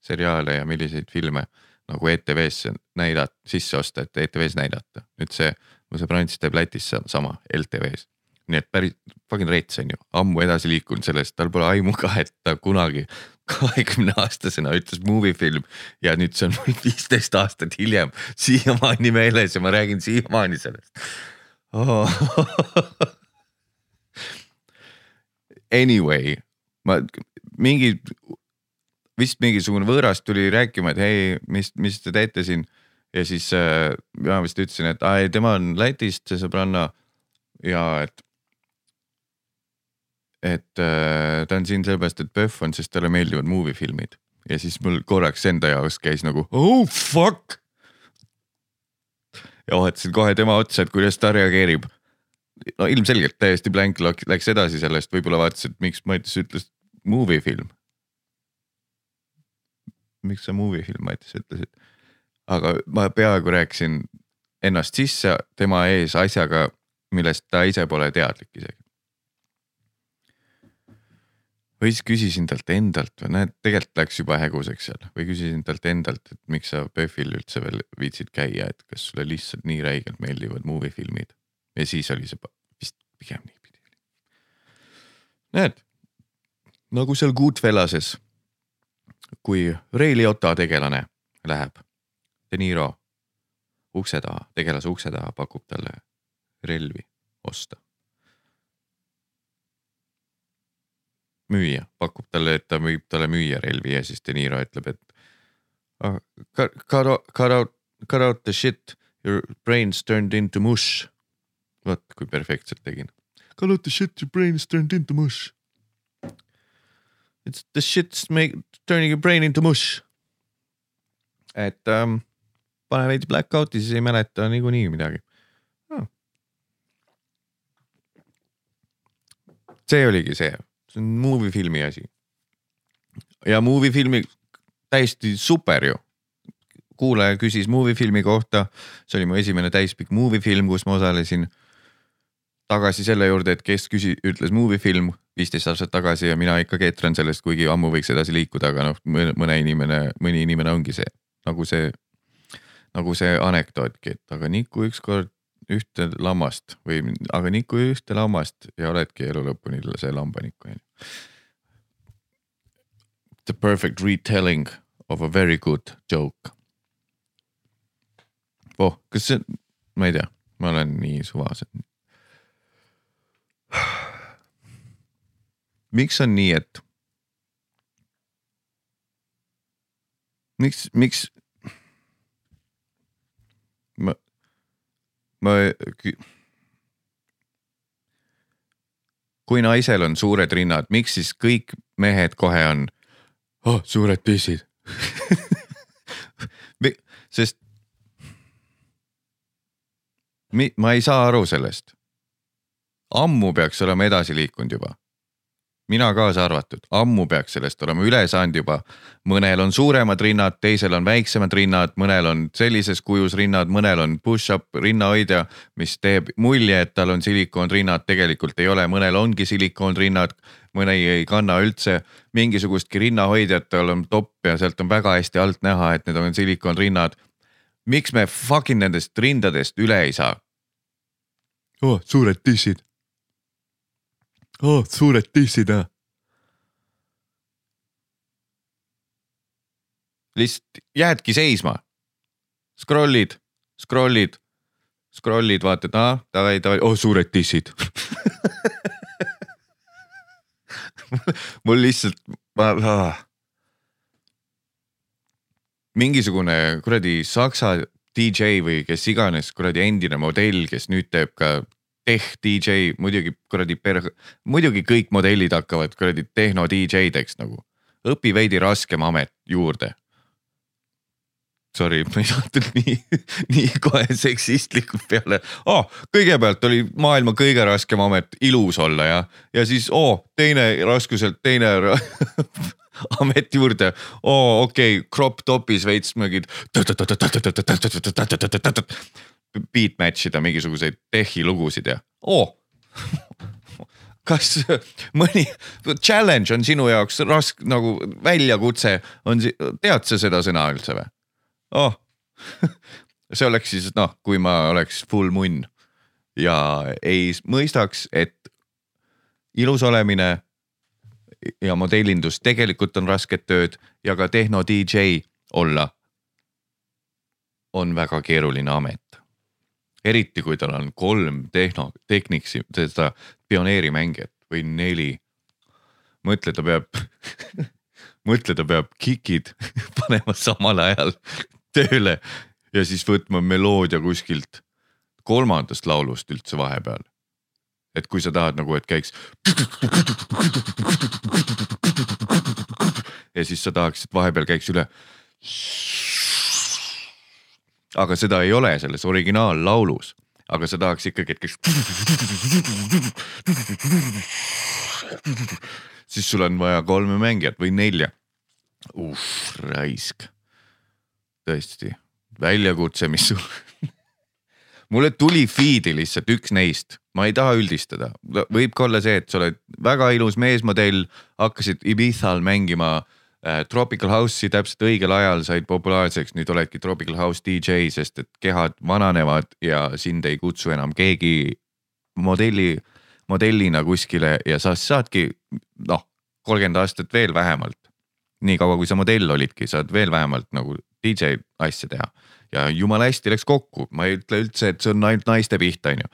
seriaale ja milliseid filme nagu ETV-sse näidata, sisse osta, et ETV-s näidata. nüüd see, mu sõber Ants teeb Lätis sama LTV-s. nii et päris fucking rets on ju, ammu edasi liikunud sellest, tal pole aimu ka, et ta kunagi kahekümne aastasena ütles movie film ja nüüd see on viisteist aastat hiljem siiamaani meeles ja ma räägin siiamaani sellest oh. Anyway, ma mingi vist mingisugune võõras tuli rääkima, et hei, mis, mis te teete siin. ja siis äh, mina vist ütlesin, et aa ei, tema on Lätist, see sõbranna ja et. et äh, ta on siin sellepärast, et PÖFF on, sest talle meeldivad movie filmid ja siis mul korraks enda jaoks käis nagu oh fuck. ja vaatasin kohe tema otsa, et kuidas ta reageerib. no ilmselgelt täiesti blank läks edasi sellest, võib-olla vaatas, et miks Mattias ütles movie film miks sa movie film Mattias ütlesid. aga ma peaaegu rääkisin ennast sisse tema ees asjaga, millest ta ise pole teadlik isegi. või siis küsisin talt endalt või näed, tegelikult läks juba häguseks seal või küsisin talt endalt, et miks sa PÖFFil üldse veel viitsid käia, et kas sulle lihtsalt nii räigelt meeldivad movie filmid. ja siis oli see vist pigem niipidi. näed, nagu seal Goodfellases kui Ray Liotta tegelane läheb De Niro ukse taha, tegelase ukse taha, pakub talle relvi osta. müüja pakub talle, et ta müüb talle müüa relvi ja siis De Niro ütleb, et oh, cut, cut out, cut out, cut out the shit, your brain's turned into mush. vot kui perfektselt tegin. Cut out the shit, your brain's turned into mush It's the shit's make turning your brain into mush. et ähm, pane veidi black out'i, siis ei mäleta niikuinii midagi oh.. see oligi see, see on movie filmi asi. ja movie filmi täiesti super ju. kuulaja küsis movie filmi kohta, see oli mu esimene täispikk movie film, kus ma osalesin tagasi selle juurde, et kes küsi-, ütles movie film viisteist aastat tagasi ja mina ikkagi etran sellest, kuigi ammu võiks edasi liikuda, aga noh, mõne inimene, mõni inimene ongi see nagu see, nagu see anekdootki, et aga Niku ükskord ühte lammast või aga Niku ühte lammast ja oledki elu lõpuni see lambanikku onju. The perfect retelling of a very good joke. oh, kas see, ma ei tea, ma olen nii suvas, et miks on nii, et miks, miks ma, ma kui naisel on suured rinnad, miks siis kõik mehed kohe on oh, suured pissid sest mi, ma ei saa aru sellest ammu peaks olema edasi liikunud juba. Mina kaasa arvatud, ammu peaks sellest olema üle saanud juba. mõnel on suuremad rinnad, teisel on väiksemad rinnad, mõnel on sellises kujus rinnad, mõnel on push-up rinnahoidja, mis teeb mulje, et tal on silikoonrinnad, tegelikult ei ole, mõnel ongi silikoonrinnad mõni ei kanna üldse mingisugustki rinnahoidjat, tal on topp ja sealt on väga hästi alt näha, et need on silikoonrinnad. miks me fucking nendest rindadest üle ei saa? oh, suured tissid oh, suured tissid ah. lihtsalt jäädki seisma. Scroll'id, scroll'id, scroll'id, vaatad, aa, davai, davai, oh suured tissid mul lihtsalt, ma ah. mingisugune kuradi saksa DJ või kes iganes kuradi endine modell, kes nüüd teeb ka teh DJ, muidugi kuradi per-, muidugi kõik modellid hakkavad kuradi tehno DJ-deks nagu. õpi veidi raskem amet juurde. Sorry, ma ei saanud nii, nii kohe seksistlikult peale oh,. kõigepealt oli maailma kõige raskem amet ilus olla ja, ja siis oh, teine raskuselt teine amet juurde. oo okei okay,, crop top'is veits mingid beat match ida mingisuguseid tehhi lugusid ja oo kas mõni challenge on sinu jaoks raske nagu väljakutse on, tead sa seda sõna üldse või? oh see oleks siis noh, kui ma oleks full munn ja ei mõistaks, et ilus olemine ja modellindus tegelikult on rasket tööd ja ka tehno DJ olla on väga keeruline amet. Eriti kui tal on kolm tehno, tehniksi, seda pioneerimängijat või neli. mõtle, ta peab mõtle, ta peab kikid panema samal ajal tööle ja siis võtma meloodia kuskilt kolmandast laulust üldse vahepeal. et kui sa tahad nagu, et käiks. ja siis sa tahaksid vahepeal käiks üle aga seda ei ole selles originaallaulus, aga sa tahaks ikkagi, et kes. siis sul on vaja kolme mängijat või nelja. uh, raisk. tõesti, väljakutse, mis sul mulle tuli feed'i lihtsalt üks neist, ma ei taha üldistada, võib ka olla see, et sa oled väga ilus meesmodell, hakkasid Ibizal mängima Äh, Tropical House'i täpselt õigel ajal said populaarseks, nüüd oledki Tropical House DJ, sest et kehad vananevad ja sind ei kutsu enam keegi modelli, modellina kuskile ja sa saadki noh, kolmkümmend aastat veel vähemalt. nii kaua, kui sa modell olidki, saad veel vähemalt nagu DJ asja teha. Ja jumala hästi läks kokku, ma ei ütle üldse, et see on ainult naiste pihta, on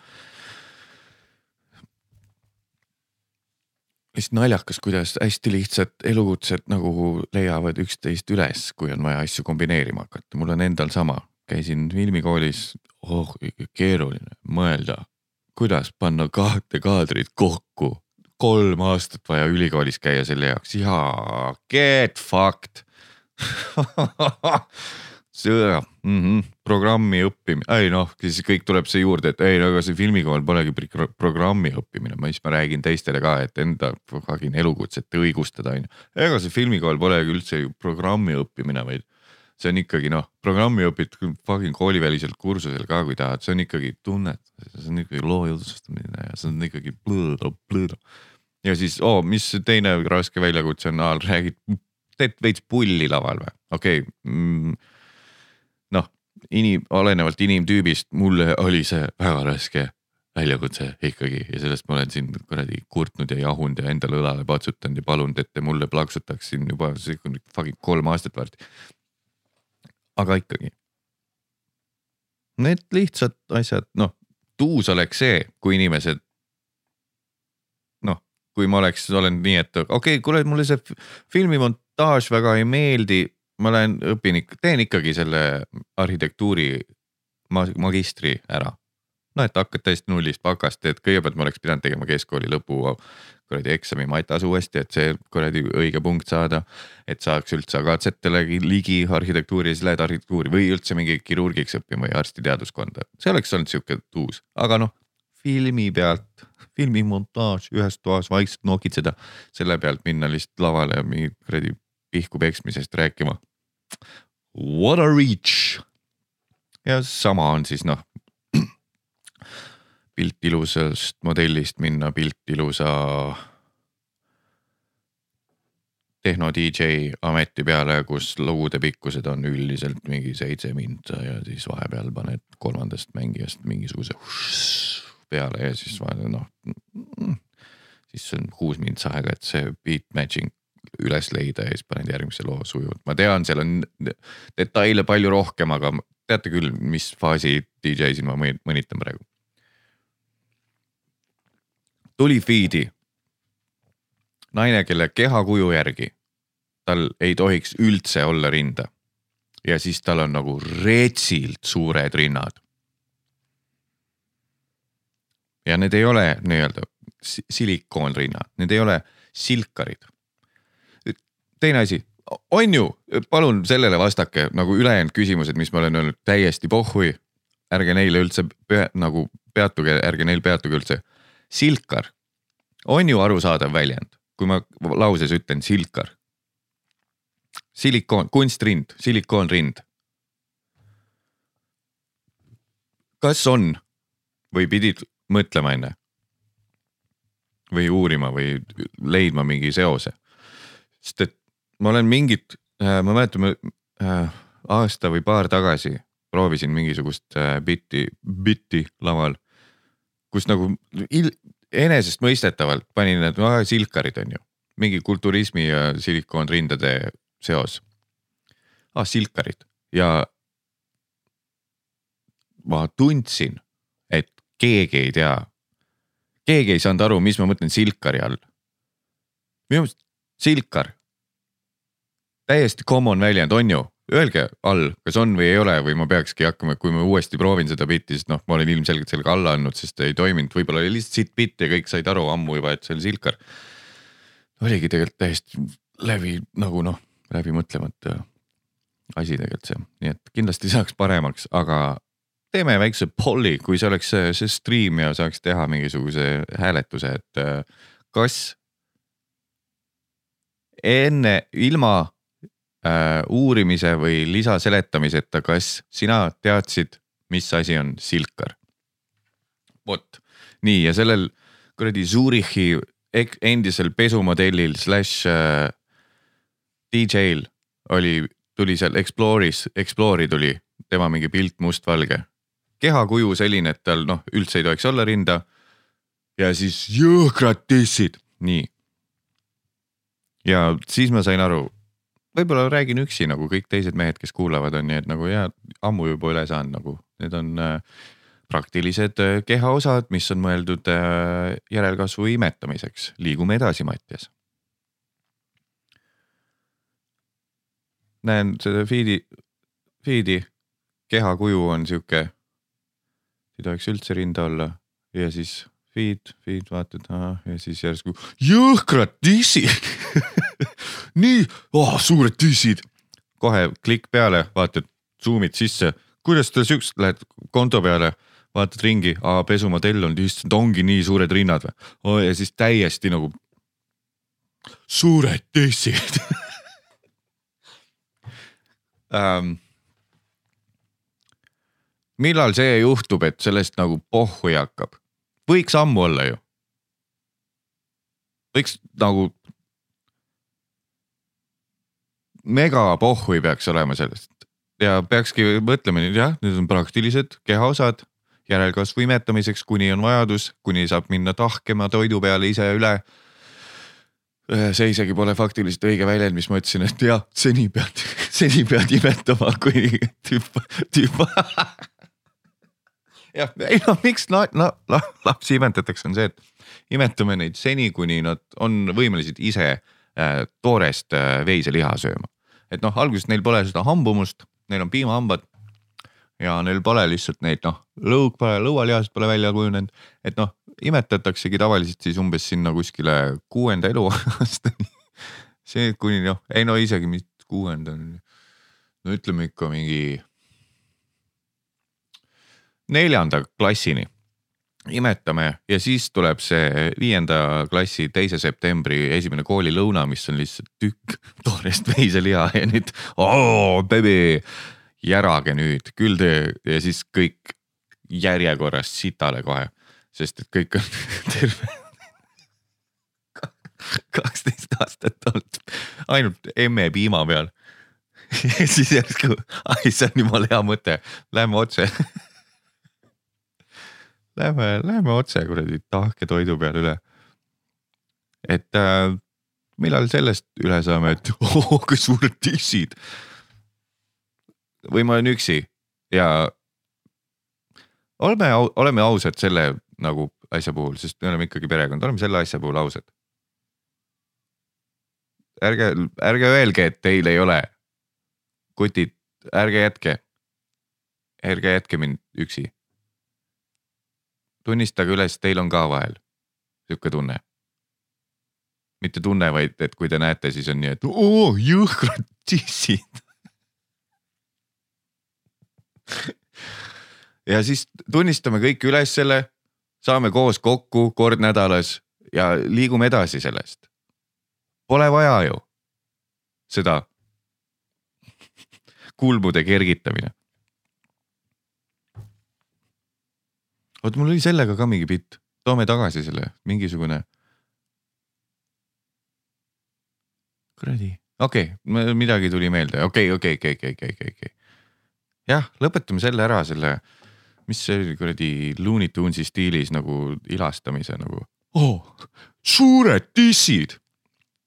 lihtsalt naljakas, kuidas hästi lihtsad elukutsed nagu leiavad üksteist üles, kui on vaja asju kombineerima hakata, mul on endal sama, käisin filmikoolis, oh keeruline mõelda, kuidas panna kahte kaadrit kokku. kolm aastat vaja ülikoolis käia selle jaoks, jaa, get fucked sõja mm, -hmm. programmi õppimine, ei noh, siis kõik tuleb see juurde, et ei, aga see filmikool polegi programmi õppimine, ma siis ma räägin teistele ka, et enda fucking elukutset õigustada on ju. ega see filmikool polegi üldse ju programmi õppimine, vaid see on ikkagi noh, programmi õpid fucking koolivälisel kursusel ka, kui tahad, see on ikkagi tunnetus, see on ikkagi loo jutustamine ja see on ikkagi plõõdo, plõõdo. ja siis oh,, mis teine raske väljakutse on, räägid, teed veits pulli laval või, okei okay. mm, inim, olenevalt inimtüübist, mulle oli see väga raske väljakutse ikkagi ja sellest ma olen siin kuradi kurtnud ja jahunud ja endale õlale patsutanud ja palunud, et te mulle plaksutaks siin juba fucking kolm aastat varsti. aga ikkagi. Need lihtsad asjad, noh, tuus oleks see, kui inimesed. noh, kui ma oleks, olen nii, et okei okay,, kuule, mulle see filmimontaaž väga ei meeldi ma lähen õpin teen ikkagi selle arhitektuuri magistri ära. noh, et hakkad täiesti nullist pakast, et kõigepealt ma oleks pidanud tegema keskkooli lõpu kuradi eksami matas uuesti, et see kuradi õige punkt saada. et saaks üldse katsetele ligi arhitektuuri siis lähed arhitektuuri või üldse mingi kirurgiks õppima või arstiteaduskonda, see oleks olnud sihuke tuus, aga noh filmi pealt, filmimontaaž ühes toas vaikselt nokitseda, selle pealt minna lihtsalt lavale mingi kuradi pihku peksmisest rääkima. What a reach. ja sama on siis noh pilt ilusast modellist minna pilt ilusa tehno DJ ameti peale, kus lugude pikkused on üldiselt mingi seitse minta ja siis vahepeal paned kolmandast mängijast mingisuguse peale ja siis noh. siis on kuus mintsa aega, et see beat matching üles leida ja siis paned järgmise loo sujuvalt, ma tean, seal on detaile palju rohkem, aga teate küll, mis faasi DJ-sin ma mõnitan praegu. tuli feed'i. naine, kelle kehakuju järgi tal ei tohiks üldse olla rinda. ja siis tal on nagu retsilt suured rinnad. ja need ei ole nii-öelda silikoonrinnad, need ei ole silkarid teine asi, on ju, palun sellele vastake nagu ülejäänud küsimused, mis ma olen öelnud täiesti pohhui. ärge neile üldse pea, nagu peatuge, ärge neil peatuge üldse. silkar on ju arusaadav väljend, kui ma lauses ütlen silkar. silikoon, kunstrind, silikoonrind. kas on või pidid mõtlema enne? või uurima või leidma mingi seose? sest et ma olen mingit äh,, ma mäletan äh, aasta või paar tagasi proovisin mingisugust äh, bitti, bitti laval, kus nagu enesestmõistetavalt panin need no, silkarid on ju, mingi kulturismi ja silikoonrindade seos ah,. silkarid ja ma tundsin, et keegi ei tea, keegi ei saanud aru, mis ma mõtlen silkari all. minu meelest silkar, täiesti common väljend, on ju, öelge all, kas on või ei ole või ma peakski hakkama, kui ma uuesti proovin seda bitti, sest noh, ma olen ilmselgelt sellega alla andnud, sest ei toiminud, võib-olla oli lihtsalt sitt bitt ja kõik said aru ammu juba, et see oli silkar. oligi tegelikult täiesti läbi nagu noh, läbi mõtlemata asi tegelikult see, nii et kindlasti saaks paremaks, aga teeme väikse polli, kui see oleks see, stream ja saaks teha mingisuguse hääletuse, et kas enne, ilma äh, uurimise või lisaseletamiseta, kas sina teadsid, mis asi on silkar? vot nii ja sellel kuradi Zurichi endisel pesumodellil slaš äh, DJ-l oli, tuli seal Explore'is, Explore'i tuli tema mingi pilt mustvalge. kehakuju selline, et tal noh, üldse ei tohiks olla rinda. ja siis jõhkrad tissid, nii. ja siis ma sain aru võib-olla räägin üksi nagu kõik teised mehed, kes kuulavad, on nii, et nagu jaa, ammu juba üle saanud nagu, need on äh, praktilised äh, kehaosad, mis on mõeldud äh, järelkasvu imetamiseks. liigume edasi, Mattias. näen seda feed'i, feed'i kehakuju on sihuke, ei tohiks üldse rinda olla ja siis feed, feed vaatad ja siis järsku jõhkrad dissid nii oh,, suured tissid. kohe klikk peale, vaatad, zoom'id sisse, kuidas te siukest, lähed konto peale, vaatad ringi, pesumodell on, issand, ongi nii suured rinnad või oh,? ja siis täiesti nagu suured tissid um, millal see juhtub, et sellest nagu pohhui hakkab? võiks ammu olla ju. võiks nagu mega pohhui peaks olema sellest. Ja peakski mõtlema nüüd jah, need on praktilised kehaosad järelkasvu imetamiseks, kuni on vajadus, kuni saab minna tahkema toidu peale ise üle. see isegi pole faktiliselt õige väljend, mis ma ütlesin, et jah, seni pead, seni pead imetama, kui tüüp, tüüp. Jah, ei no miks la, la, la, lapsi imetatakse, on see, et imetame neid seni, kuni nad on võimelised ise äh, toorest äh, veiseliha sööma et noh, alguses neil pole seda hambumust, neil on piimahambad ja neil pole lihtsalt neid noh, lõug pole, lõualihased pole välja kujunenud, et noh, imetataksegi tavaliselt siis umbes sinna kuskile kuuenda eluaastani. See kuni noh, ei no isegi mitte kuuenda, no ütleme ikka mingi neljanda klassini imetame ja siis tuleb see viienda klassi teise septembri esimene koolilõuna, mis on lihtsalt tükk toorest veiseliha ja nüüd oo beebi, järage nüüd küll te ja siis kõik järjekorras sitale kohe, sest et kõik on terve kaksteist aastat olnud ainult emme piima peal. Ja siis järsku, ai see on jumala hea mõte, lähme otse Lähme, lähme otse kuradi tahke toidu peale üle. et äh, millal sellest üle saame, et oo kui suured tissid. või ma olen üksi ja oleme, oleme ausad selle nagu asja puhul, sest me oleme ikkagi perekond, oleme selle asja puhul ausad. ärge, ärge öelge, et teil ei ole. kutid, ärge jätke. ärge jätke mind üksi tunnistage üles, teil on ka vahel sihuke tunne. mitte tunne, vaid et kui te näete, siis on nii, et oo jõhkrad tissid ja siis tunnistame kõik üles selle, saame koos kokku kord nädalas ja liigume edasi sellest. Pole vaja ju seda kulmude kergitamine oot, mul oli sellega ka mingi bitt, toome tagasi selle, mingisugune. kuradi, okei okay,, midagi tuli meelde, okei, okei, okei, okei, okei, okei, okei. jah, lõpetame selle ära, selle, mis see oli kuradi Looney Tunesi stiilis nagu ilastamise nagu oh,. suured dissid,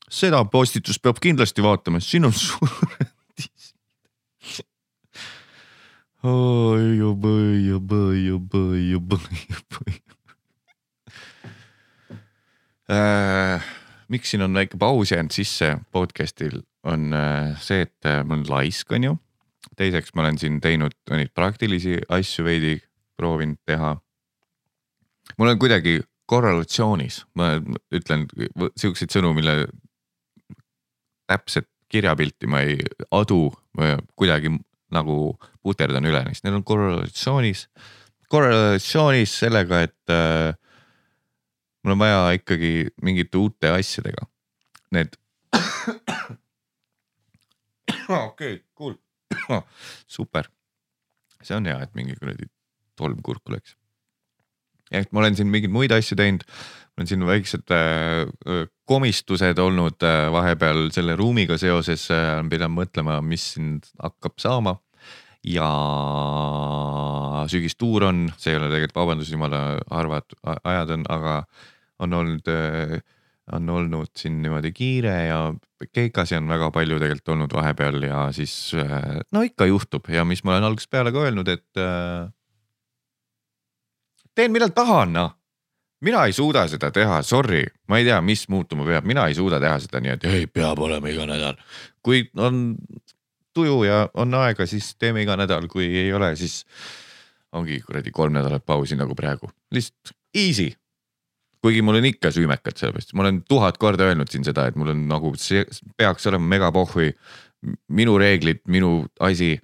seda postitust peab kindlasti vaatama, siin on suured dissid. oi, oi, oi, oi, oi. Äh, miks siin on väike paus jäänud sisse podcast'il on äh, see, et äh, ma olen laisk, on ju. teiseks, ma olen siin teinud neid praktilisi asju veidi proovinud teha. mul on kuidagi korrelatsioonis, ma ütlen siukseid sõnu, mille täpset kirjapilti ma ei adu, kuidagi nagu puterdan üle neist, need on korrelatsioonis, korrelatsioonis sellega, et äh, mul on vaja ikkagi mingite uute asjadega. Need. okei, cool, super. see on hea, et mingi kuradi tolm kurku läks. ehk ma olen siin mingeid muid asju teinud, mul on siin väiksed äh, komistused olnud äh, vahepeal selle ruumiga seoses äh,, pidanud mõtlema, mis siin hakkab saama ja sügistuur on, see ei ole tegelikult vabandus, jumala harvad ajad on, aga on olnud, on olnud siin niimoodi kiire ja keikasi on väga palju tegelikult olnud vahepeal ja siis äh, no ikka juhtub ja mis ma olen algusest peale ka öelnud, et äh, teen millal tahan, noh. mina ei suuda seda teha, sorry, ma ei tea, mis muutuma peab, mina ei suuda teha seda nii, et ei, peab olema iga nädal. kui on tuju ja on aega, siis teeme iga nädal, kui ei ole, siis ongi kuradi kolm nädalat pausi nagu praegu, lihtsalt easy. kuigi mul on ikka süümekad, sellepärast ma olen tuhat korda öelnud siin seda, et mul on nagu see peaks olema megapohhui. minu reeglid, minu asi,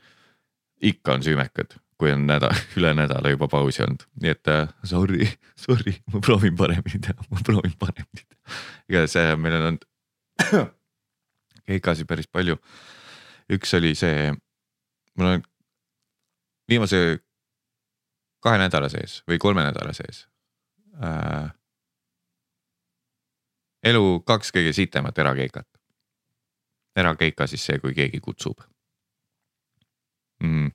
ikka on süümekad, kui on nädal, üle nädala juba pausi olnud, nii et äh, sorry, sorry, ma proovin paremini teha, ma proovin paremini teha. igatahes äh, meil on olnud keikasi päris palju. Üks oli see, mul on viimase kahe nädala sees või kolme nädala sees äh,. elu kaks kõige sitemat erakeikat. erakeika siis see, kui keegi kutsub mm..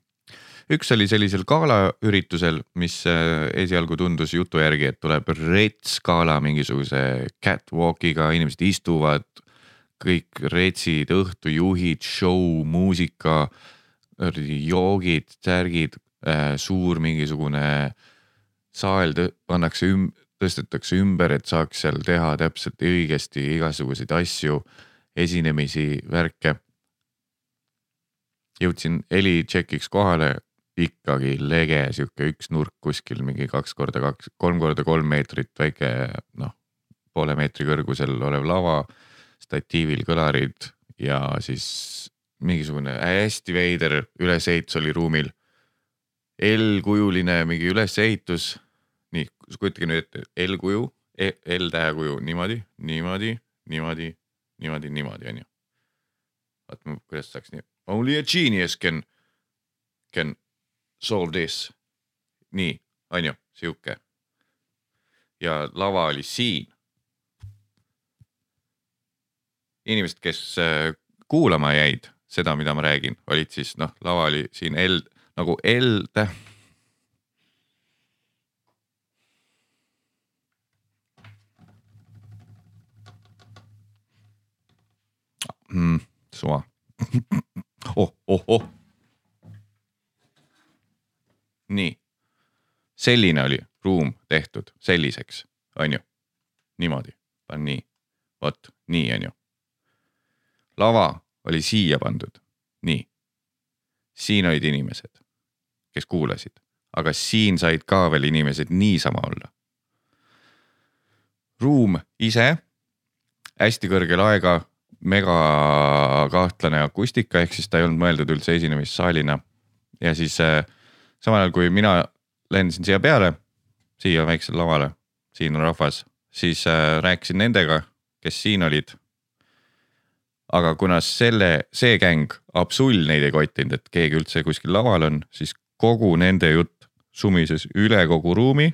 üks oli sellisel galaüritusel, mis äh, esialgu tundus jutu järgi, et tuleb rets gala mingisuguse catwalk'iga, inimesed istuvad, kõik retsid, õhtujuhid, show, muusika, joogid, särgid, suur mingisugune saal pannakse üm-, tõstetakse ümber, et saaks seal teha täpselt õigesti igasuguseid asju, esinemisi, värke. jõudsin heli tšekiks kohale, ikkagi lege sihuke üks nurk kuskil mingi kaks korda kaks, kolm korda kolm meetrit väike noh, poole meetri kõrgusel olev lava, statiivil kõlarid ja siis mingisugune hästi veider ülesehitus oli ruumil. L-kujuline mingi ülesehitus. nii, kujutage nüüd ette L-kuju, L-tähe kuju niimoodi, niimoodi, niimoodi, niimoodi, niimoodi onju. vaata, kuidas saaks nii, only a genius can, can solve this. nii, onju, sihuke. ja lava oli siin. inimesed, kes äh, kuulama jäid seda, mida ma räägin, olid siis noh, lava oli siin L nagu L täh-. mm,. suva oh, oh, oh. nii, selline oli ruum tehtud selliseks, onju, niimoodi, panen nii, vot nii onju. Lava oli siia pandud, nii. siin olid inimesed, kes kuulasid, aga siin said ka veel inimesed niisama olla. ruum ise, hästi kõrge laega, mega kahtlane akustika, ehk siis ta ei olnud mõeldud üldse esinemissaalina. ja siis äh, samal ajal, kui mina lendasin siia peale, siia väiksele lavale, siin on rahvas, siis äh, rääkisin nendega, kes siin olid aga kuna selle, see gäng, Absol neid ei kottinud, et keegi üldse kuskil laval on, siis kogu nende jutt sumises üle kogu ruumi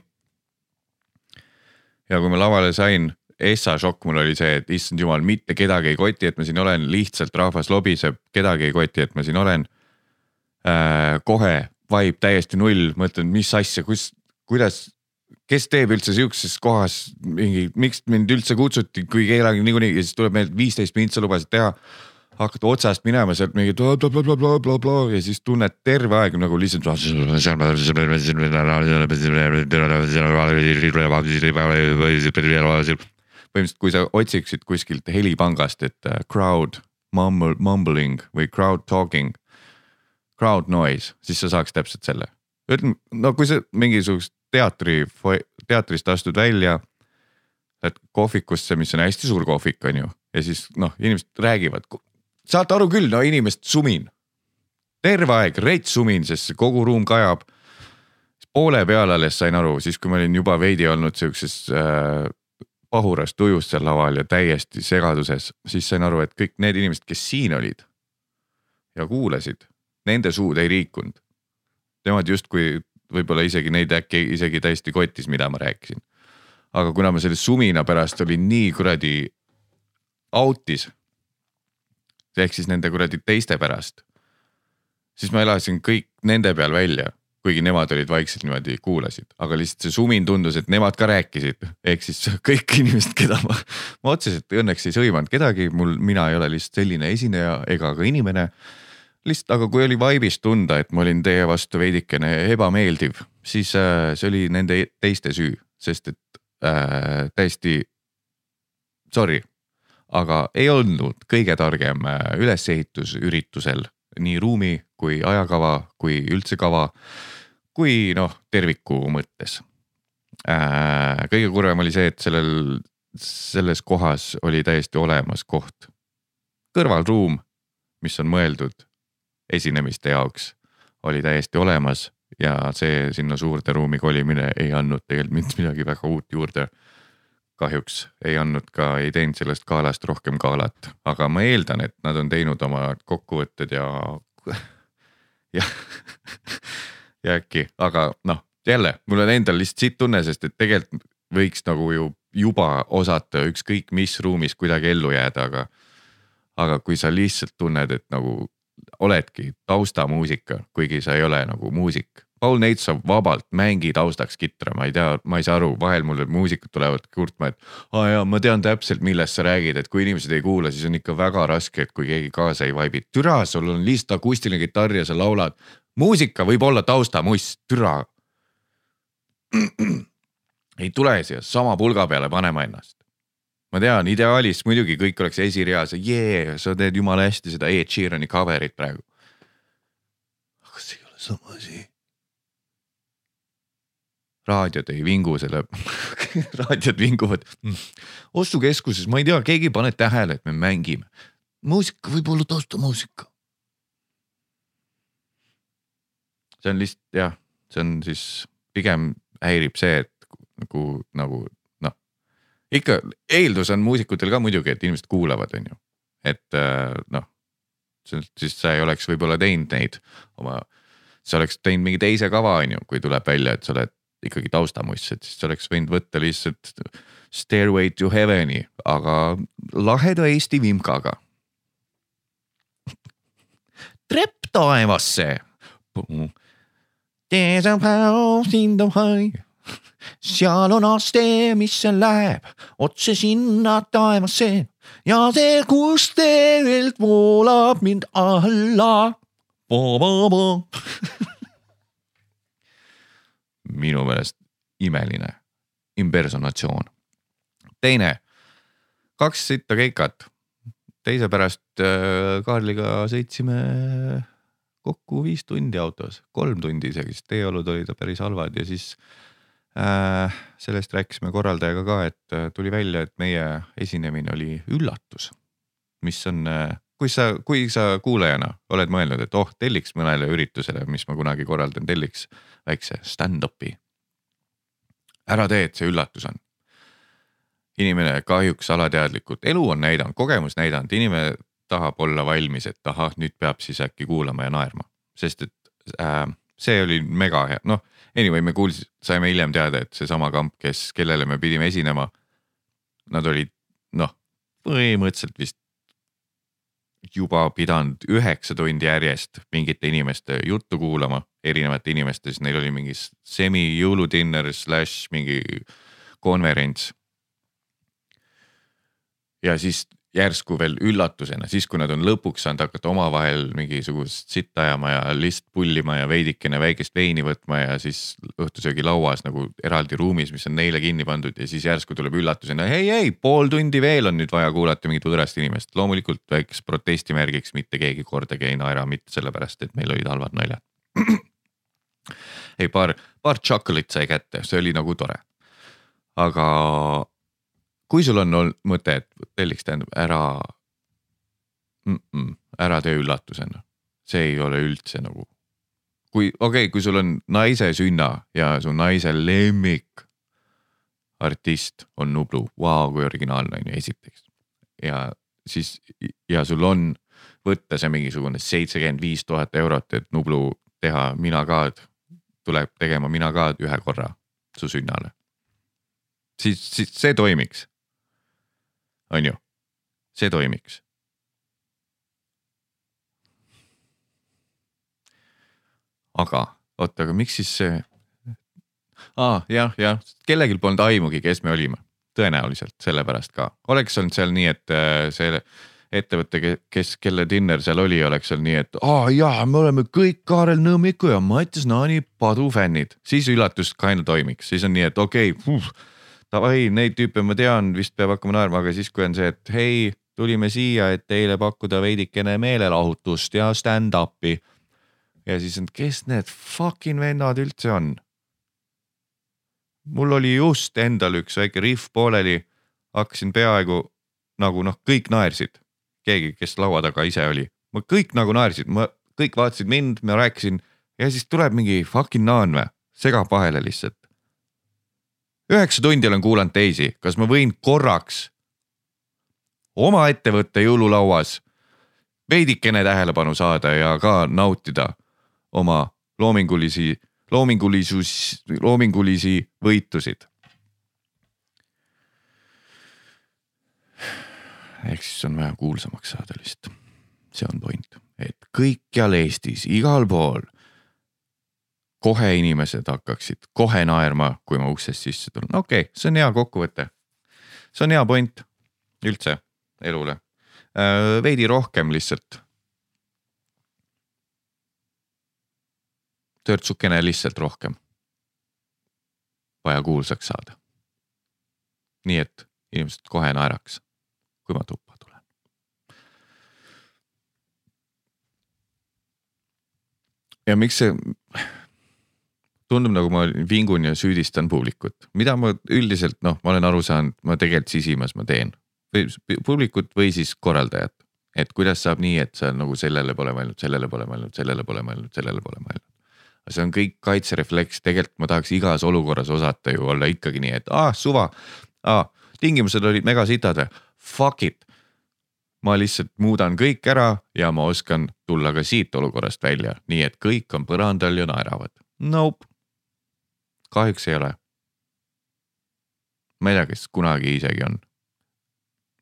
ja kui ma lavale sain, Essa šokk mul oli see, et issand jumal, mitte kedagi ei koti, et ma siin olen, lihtsalt rahvas lobiseb, kedagi ei koti, et ma siin olen äh,. kohe vibe täiesti null, mõtlen, mis asja, kus, kuidas, kes teeb üldse sihukeses kohas mingi, miks mind üldse kutsuti, kui kedagi niikuinii ja siis tuleb meile viisteist mintsa lubasid teha hakkad otsast minema sealt mingi blablabla ja siis tunned terve aeg nagu lihtsalt. põhimõtteliselt, kui sa otsiksid kuskilt helipangast, et äh, crowd mumble, mumbling või crowd talking, crowd noise, siis sa saaks täpselt selle. ütleme, no kui sa mingisugust teatri, teatrist astud välja, lähed kohvikusse, mis on hästi suur kohvik, on ju, ja siis noh, inimesed räägivad saate aru küll, no inimest sumin. terve aeg rets sumin, sest kogu ruum kajab. poole peal alles sain aru, siis kui ma olin juba veidi olnud siukses äh, pahuras tujus seal laval ja täiesti segaduses, siis sain aru, et kõik need inimesed, kes siin olid ja kuulasid, nende suud ei liikunud. Nemad justkui võib-olla isegi neid äkki isegi täiesti kotis, mida ma rääkisin. aga kuna ma selle sumina pärast olin nii kuradi out'is ehk siis nende kuradi teiste pärast. siis ma elasin kõik nende peal välja, kuigi nemad olid vaikselt niimoodi kuulasid, aga lihtsalt see sumin tundus, et nemad ka rääkisid, ehk siis kõik inimesed, keda ma, ma otseselt õnneks ei sõimanud kedagi, mul, mina ei ole lihtsalt selline esineja ega ka inimene. Lihtsalt, aga kui oli vibe'is tunda, et ma olin teie vastu veidikene ebameeldiv, siis äh, see oli nende teiste süü, sest et äh, täiesti sorry, aga ei olnud kõige targem äh, ülesehitus üritusel nii ruumi kui ajakava kui üldse kava kui noh, terviku mõttes. Äh, kõige kurvem oli see, et sellel, selles kohas oli täiesti olemas koht, kõrvalruum, mis on mõeldud esinemiste jaoks, oli täiesti olemas ja see sinna suurde ruumi kolimine ei andnud tegelikult mitte midagi väga uut juurde kahjuks ei andnud ka, ei teinud sellest galast rohkem galat, aga ma eeldan, et nad on teinud oma kokkuvõtted ja, ja, ja äkki, aga noh, jälle mul on endal lihtsalt siit tunne, sest et tegelikult võiks nagu ju juba osata ükskõik mis ruumis kuidagi ellu jääda, aga. aga kui sa lihtsalt tunned, et nagu oledki taustamuusika, kuigi sa ei ole nagu muusik Paul Neitsov vabalt mängi taustaks kitra, ma ei tea, ma ei saa aru, vahel mulle muusikud tulevad kurtma, et aa jaa, ma tean täpselt, millest sa räägid, et kui inimesed ei kuula, siis on ikka väga raske, et kui keegi kaasa ei vaibi. türa, sul on lihtsalt akustiline kitarr ja sa laulad. muusika võib olla taustamuss, türa. ei tule siia sama pulga peale panema ennast. Ma tean, ideaalis muidugi kõik oleks esireas jee, sa teed jumala hästi seda Ed Sheerani cover'it praegu. aga see ei ole sama asi raadiod ei vingu selle raadiod vinguvad. ostukeskuses, ma ei tea, keegi ei pane tähele, et me mängime. muusika võib olla taustamuusika. see on lihtsalt jah, see on siis pigem häirib see, et nagu, nagu. Ikka eeldus on muusikutel ka muidugi, et inimesed kuulavad, on ju, et äh, noh. siis sa ei oleks võib-olla teinud neid oma, sa oleks teinud mingi teise kava, on ju, kui tuleb välja, et sa oled ikkagi taustamuss, et siis oleks võinud võtta lihtsalt Stairway to Heaven'i, aga laheda Eesti vimkaga. trepp taevasse. There's a house in the high. Seal on aste, mis läheb. Otse sinna taevasse. Ja see kusteelt voolab mind alla. minu meelest imeline impersonatsioon. teine, kaks sitta keikat, teise pärast äh, Kaarliga sõitsime kokku viis tundi autos, kolm tundi isegi, sest teeolud olid päris halvad ja siis äh, sellest rääkisime korraldajaga ka, et äh, tuli välja, et meie esinemine oli üllatus, mis on äh, kui sa, kui sa kuulajana oled mõelnud, et oh, telliks mõnele üritusele, mis ma kunagi korraldan, telliks väikse stand-up'i. ära tee, et see üllatus on. inimene kahjuks alateadlikult, elu on näidanud, kogemus näidanud, inimene tahab olla valmis, et ahah, nüüd peab siis äkki kuulama ja naerma, sest et äh, see oli mega hea, noh Anyway, me kuulsime, saime hiljem teada, et seesama kamp, kes, kellele me pidime esinema. Nad olid noh, põhimõtteliselt vist juba pidanud üheksa tundi järjest mingite inimeste juttu kuulama, erinevate inimeste, siis neil oli mingi semi jõuludinner slaš mingi konverents. ja siis järsku veel üllatusena, siis kui nad on lõpuks saanud hakata omavahel mingisugust sitta ajama ja lihtsalt pullima ja veidikene väikest veini võtma ja siis õhtusöögilauas nagu eraldi ruumis, mis on neile kinni pandud ja siis järsku tuleb üllatusena ei, ei pool tundi veel on nüüd vaja kuulata mingit võõrast inimest. loomulikult väikest protestimärgiks mitte keegi kordagi ei naera, mitte sellepärast, et meil olid halvad naljad. ei, paar, paar chocolate'i sai kätte, see oli nagu tore. aga kui sul on olnud mõte, et telliks tähendab ära mm, -mm, ära tee üllatusena, see ei ole üldse nagu. kui okei okay,, kui sul on naise sünna ja su naise lemmik artist on Nublu, vau, kui originaalne on ju esiteks. ja siis ja sul on võtta see mingisugune seitsekümmend viis tuhat eurot, et Nublu teha Mina ka tuleb tegema Mina ka ühe korra su sünnale. siis, siis see toimiks on ju, see toimiks. aga oota, aga miks siis see ah, jah, jah, kellelgi polnud aimugi, kes me olime, tõenäoliselt sellepärast ka, oleks olnud seal nii, et äh, see ettevõte, kes, kelle dinner seal oli, oleks seal nii, et aa jaa, me oleme kõik Kaarel Nõmmiku ja Mattias Naani padufännid, siis üllatus kind of toimiks, siis on nii, et okei okay, davai, neid tüüpe ma tean, vist peab hakkama naerma, aga siis, kui on see, et hei, tulime siia, et teile pakkuda veidikene meelelahutust ja stand-up'i. ja siis on, kes need fucking vennad üldse on? mul oli just endal üks väike rihv pooleli, hakkasin peaaegu nagu noh, kõik naersid, keegi, kes laua taga ise oli, kõik nagu naersid, ma, kõik vaatasid mind, ma rääkisin. Ja siis tuleb mingi fucking naan või, segab vahele lihtsalt üheksa tundi olen kuulanud teisi, kas ma võin korraks oma ettevõtte jõululauas veidikene tähelepanu saada ja ka nautida oma loomingulisi, loomingulisus, loomingulisi võitusid. ehk siis on vaja kuulsamaks saada lihtsalt, see on point, et kõikjal Eestis, igal pool kohe inimesed hakkaksid kohe naerma, kui ma uksest sisse tulen, okei okay,, see on hea kokkuvõte. see on hea point üldse elule, äh, veidi rohkem lihtsalt. törtsukene lihtsalt rohkem. vaja kuulsaks saada. nii et inimesed kohe naeraks, kui ma tuppa tulen. ja miks see tundub nagu ma vingun ja süüdistan publikut, mida ma üldiselt noh, ma olen aru saanud, ma tegelikult sisimas ma teen. publikut või siis korraldajat, et kuidas saab nii, et sa nagu sellele pole mõelnud, sellele pole mõelnud, sellele pole mõelnud, sellele pole mõelnud. see on kõik kaitserefleks, tegelikult ma tahaks igas olukorras osata ju olla ikkagi nii, et aa suva, aa tingimused olid megasitad. Või, fuck it. Ma lihtsalt muudan kõik ära ja ma oskan tulla ka siit olukorrast välja, nii et kõik on põrandal ja naeravad. Nope kahjuks ei ole. ma ei tea, kas kunagi isegi on.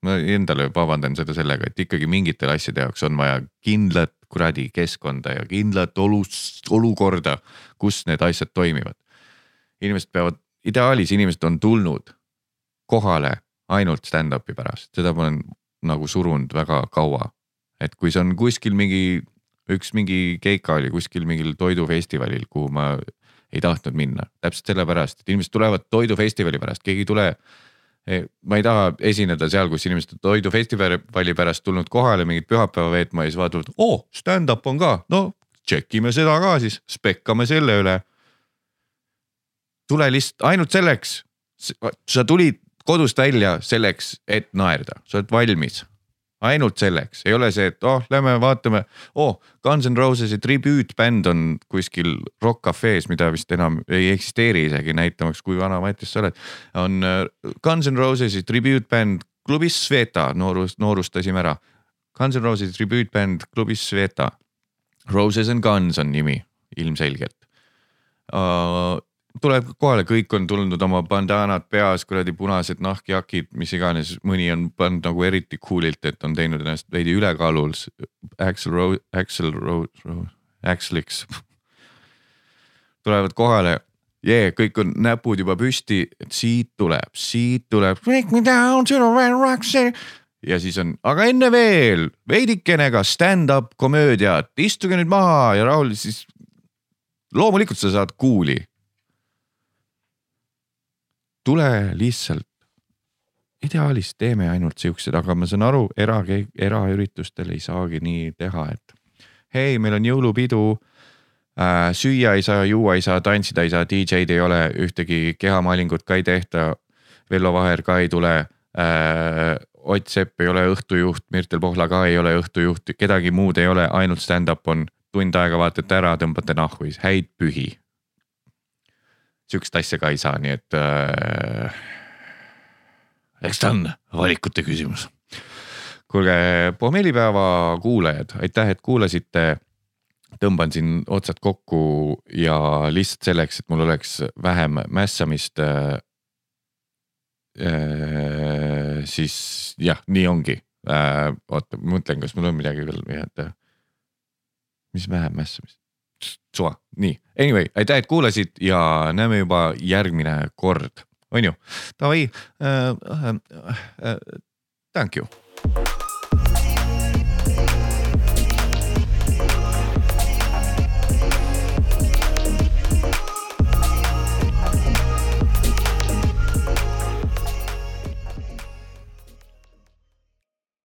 ma endale vabandan seda sellega, et ikkagi mingitel asjade jaoks on vaja kindlat kuradi keskkonda ja kindlat olus, olukorda, kus need asjad toimivad. inimesed peavad, ideaalis inimesed on tulnud kohale ainult stand-up'i pärast, seda ma olen nagu surunud väga kaua. et kui see on kuskil mingi, üks mingi keika oli kuskil mingil toidufestivalil, kuhu ma ei tahtnud minna, täpselt sellepärast, et inimesed tulevad toidufestivali pärast, keegi ei tule. ma ei taha esineda seal, kus inimesed on toidufestivali pärast tulnud kohale mingit pühapäeva veetma ja siis vaatavad, oo stand-up on ka, no check ime seda ka siis, spekkame selle üle. tule lihtsalt ainult selleks, sa tulid kodust välja selleks, et naerda, sa oled valmis ainult selleks, ei ole see, et oh, lähme vaatame, oh, Guns N Roses'i tribüütbänd on kuskil Rock Cafe's, mida vist enam ei eksisteeri isegi, näitamaks, kui vana Mattias sa oled. on äh, Guns N Roses'i tribüütbänd klubis Sveta, noorus, noorustasime ära. Guns N Roses tribüütbänd klubis Sveta. Roses and Guns on nimi ilmselgelt uh, tuleb kohale, kõik on tulnud oma bandaanad peas, kuradi punased nahkjakid, mis iganes, mõni on pannud nagu eriti cool'ilt, et on teinud ennast veidi ülekaalul. Axel Rose, Axel Rose, Rose, Axeliks tulevad kohale yeah,, kõik on näpud juba püsti, et siit tuleb, siit tuleb. Ja siis on, aga enne veel veidikene ka stand-up komöödiat, istuge nüüd maha ja rahul siis. loomulikult sa saad kuuli. Tule lihtsalt. ideaalis teeme ainult siuksed, aga ma saan aru, era, eraüritustel ei saagi nii teha, et hei, meil on jõulupidu äh,. süüa ei saa, juua ei saa, tantsida ei saa, DJ-d ei ole, ühtegi kehamaalingut ka ei tehta. Vello Vaher ka ei tule äh,. Ott Sepp ei ole õhtujuht, Mirtel Pohla ka ei ole õhtujuht, kedagi muud ei ole, ainult stand-up on. tund aega vaatate ära, tõmbate siis häid pühi. Sihukest asja ka ei saa, nii et äh,. eks ta on valikute küsimus kuulge, pohmellipäeva kuulajad, aitäh, et kuulasite tõmban siin otsad kokku ja lihtsalt selleks, et mul oleks vähem mässamist äh,. Äh, siis jah, nii ongi äh,. oota, mõtlen, kas mul on midagi veel mis vähem mässamist? Suva, nii, anyway, aitäh, et kuulasid ja näeme juba järgmine kord, on ju, davai äh,. Äh, äh, thank you.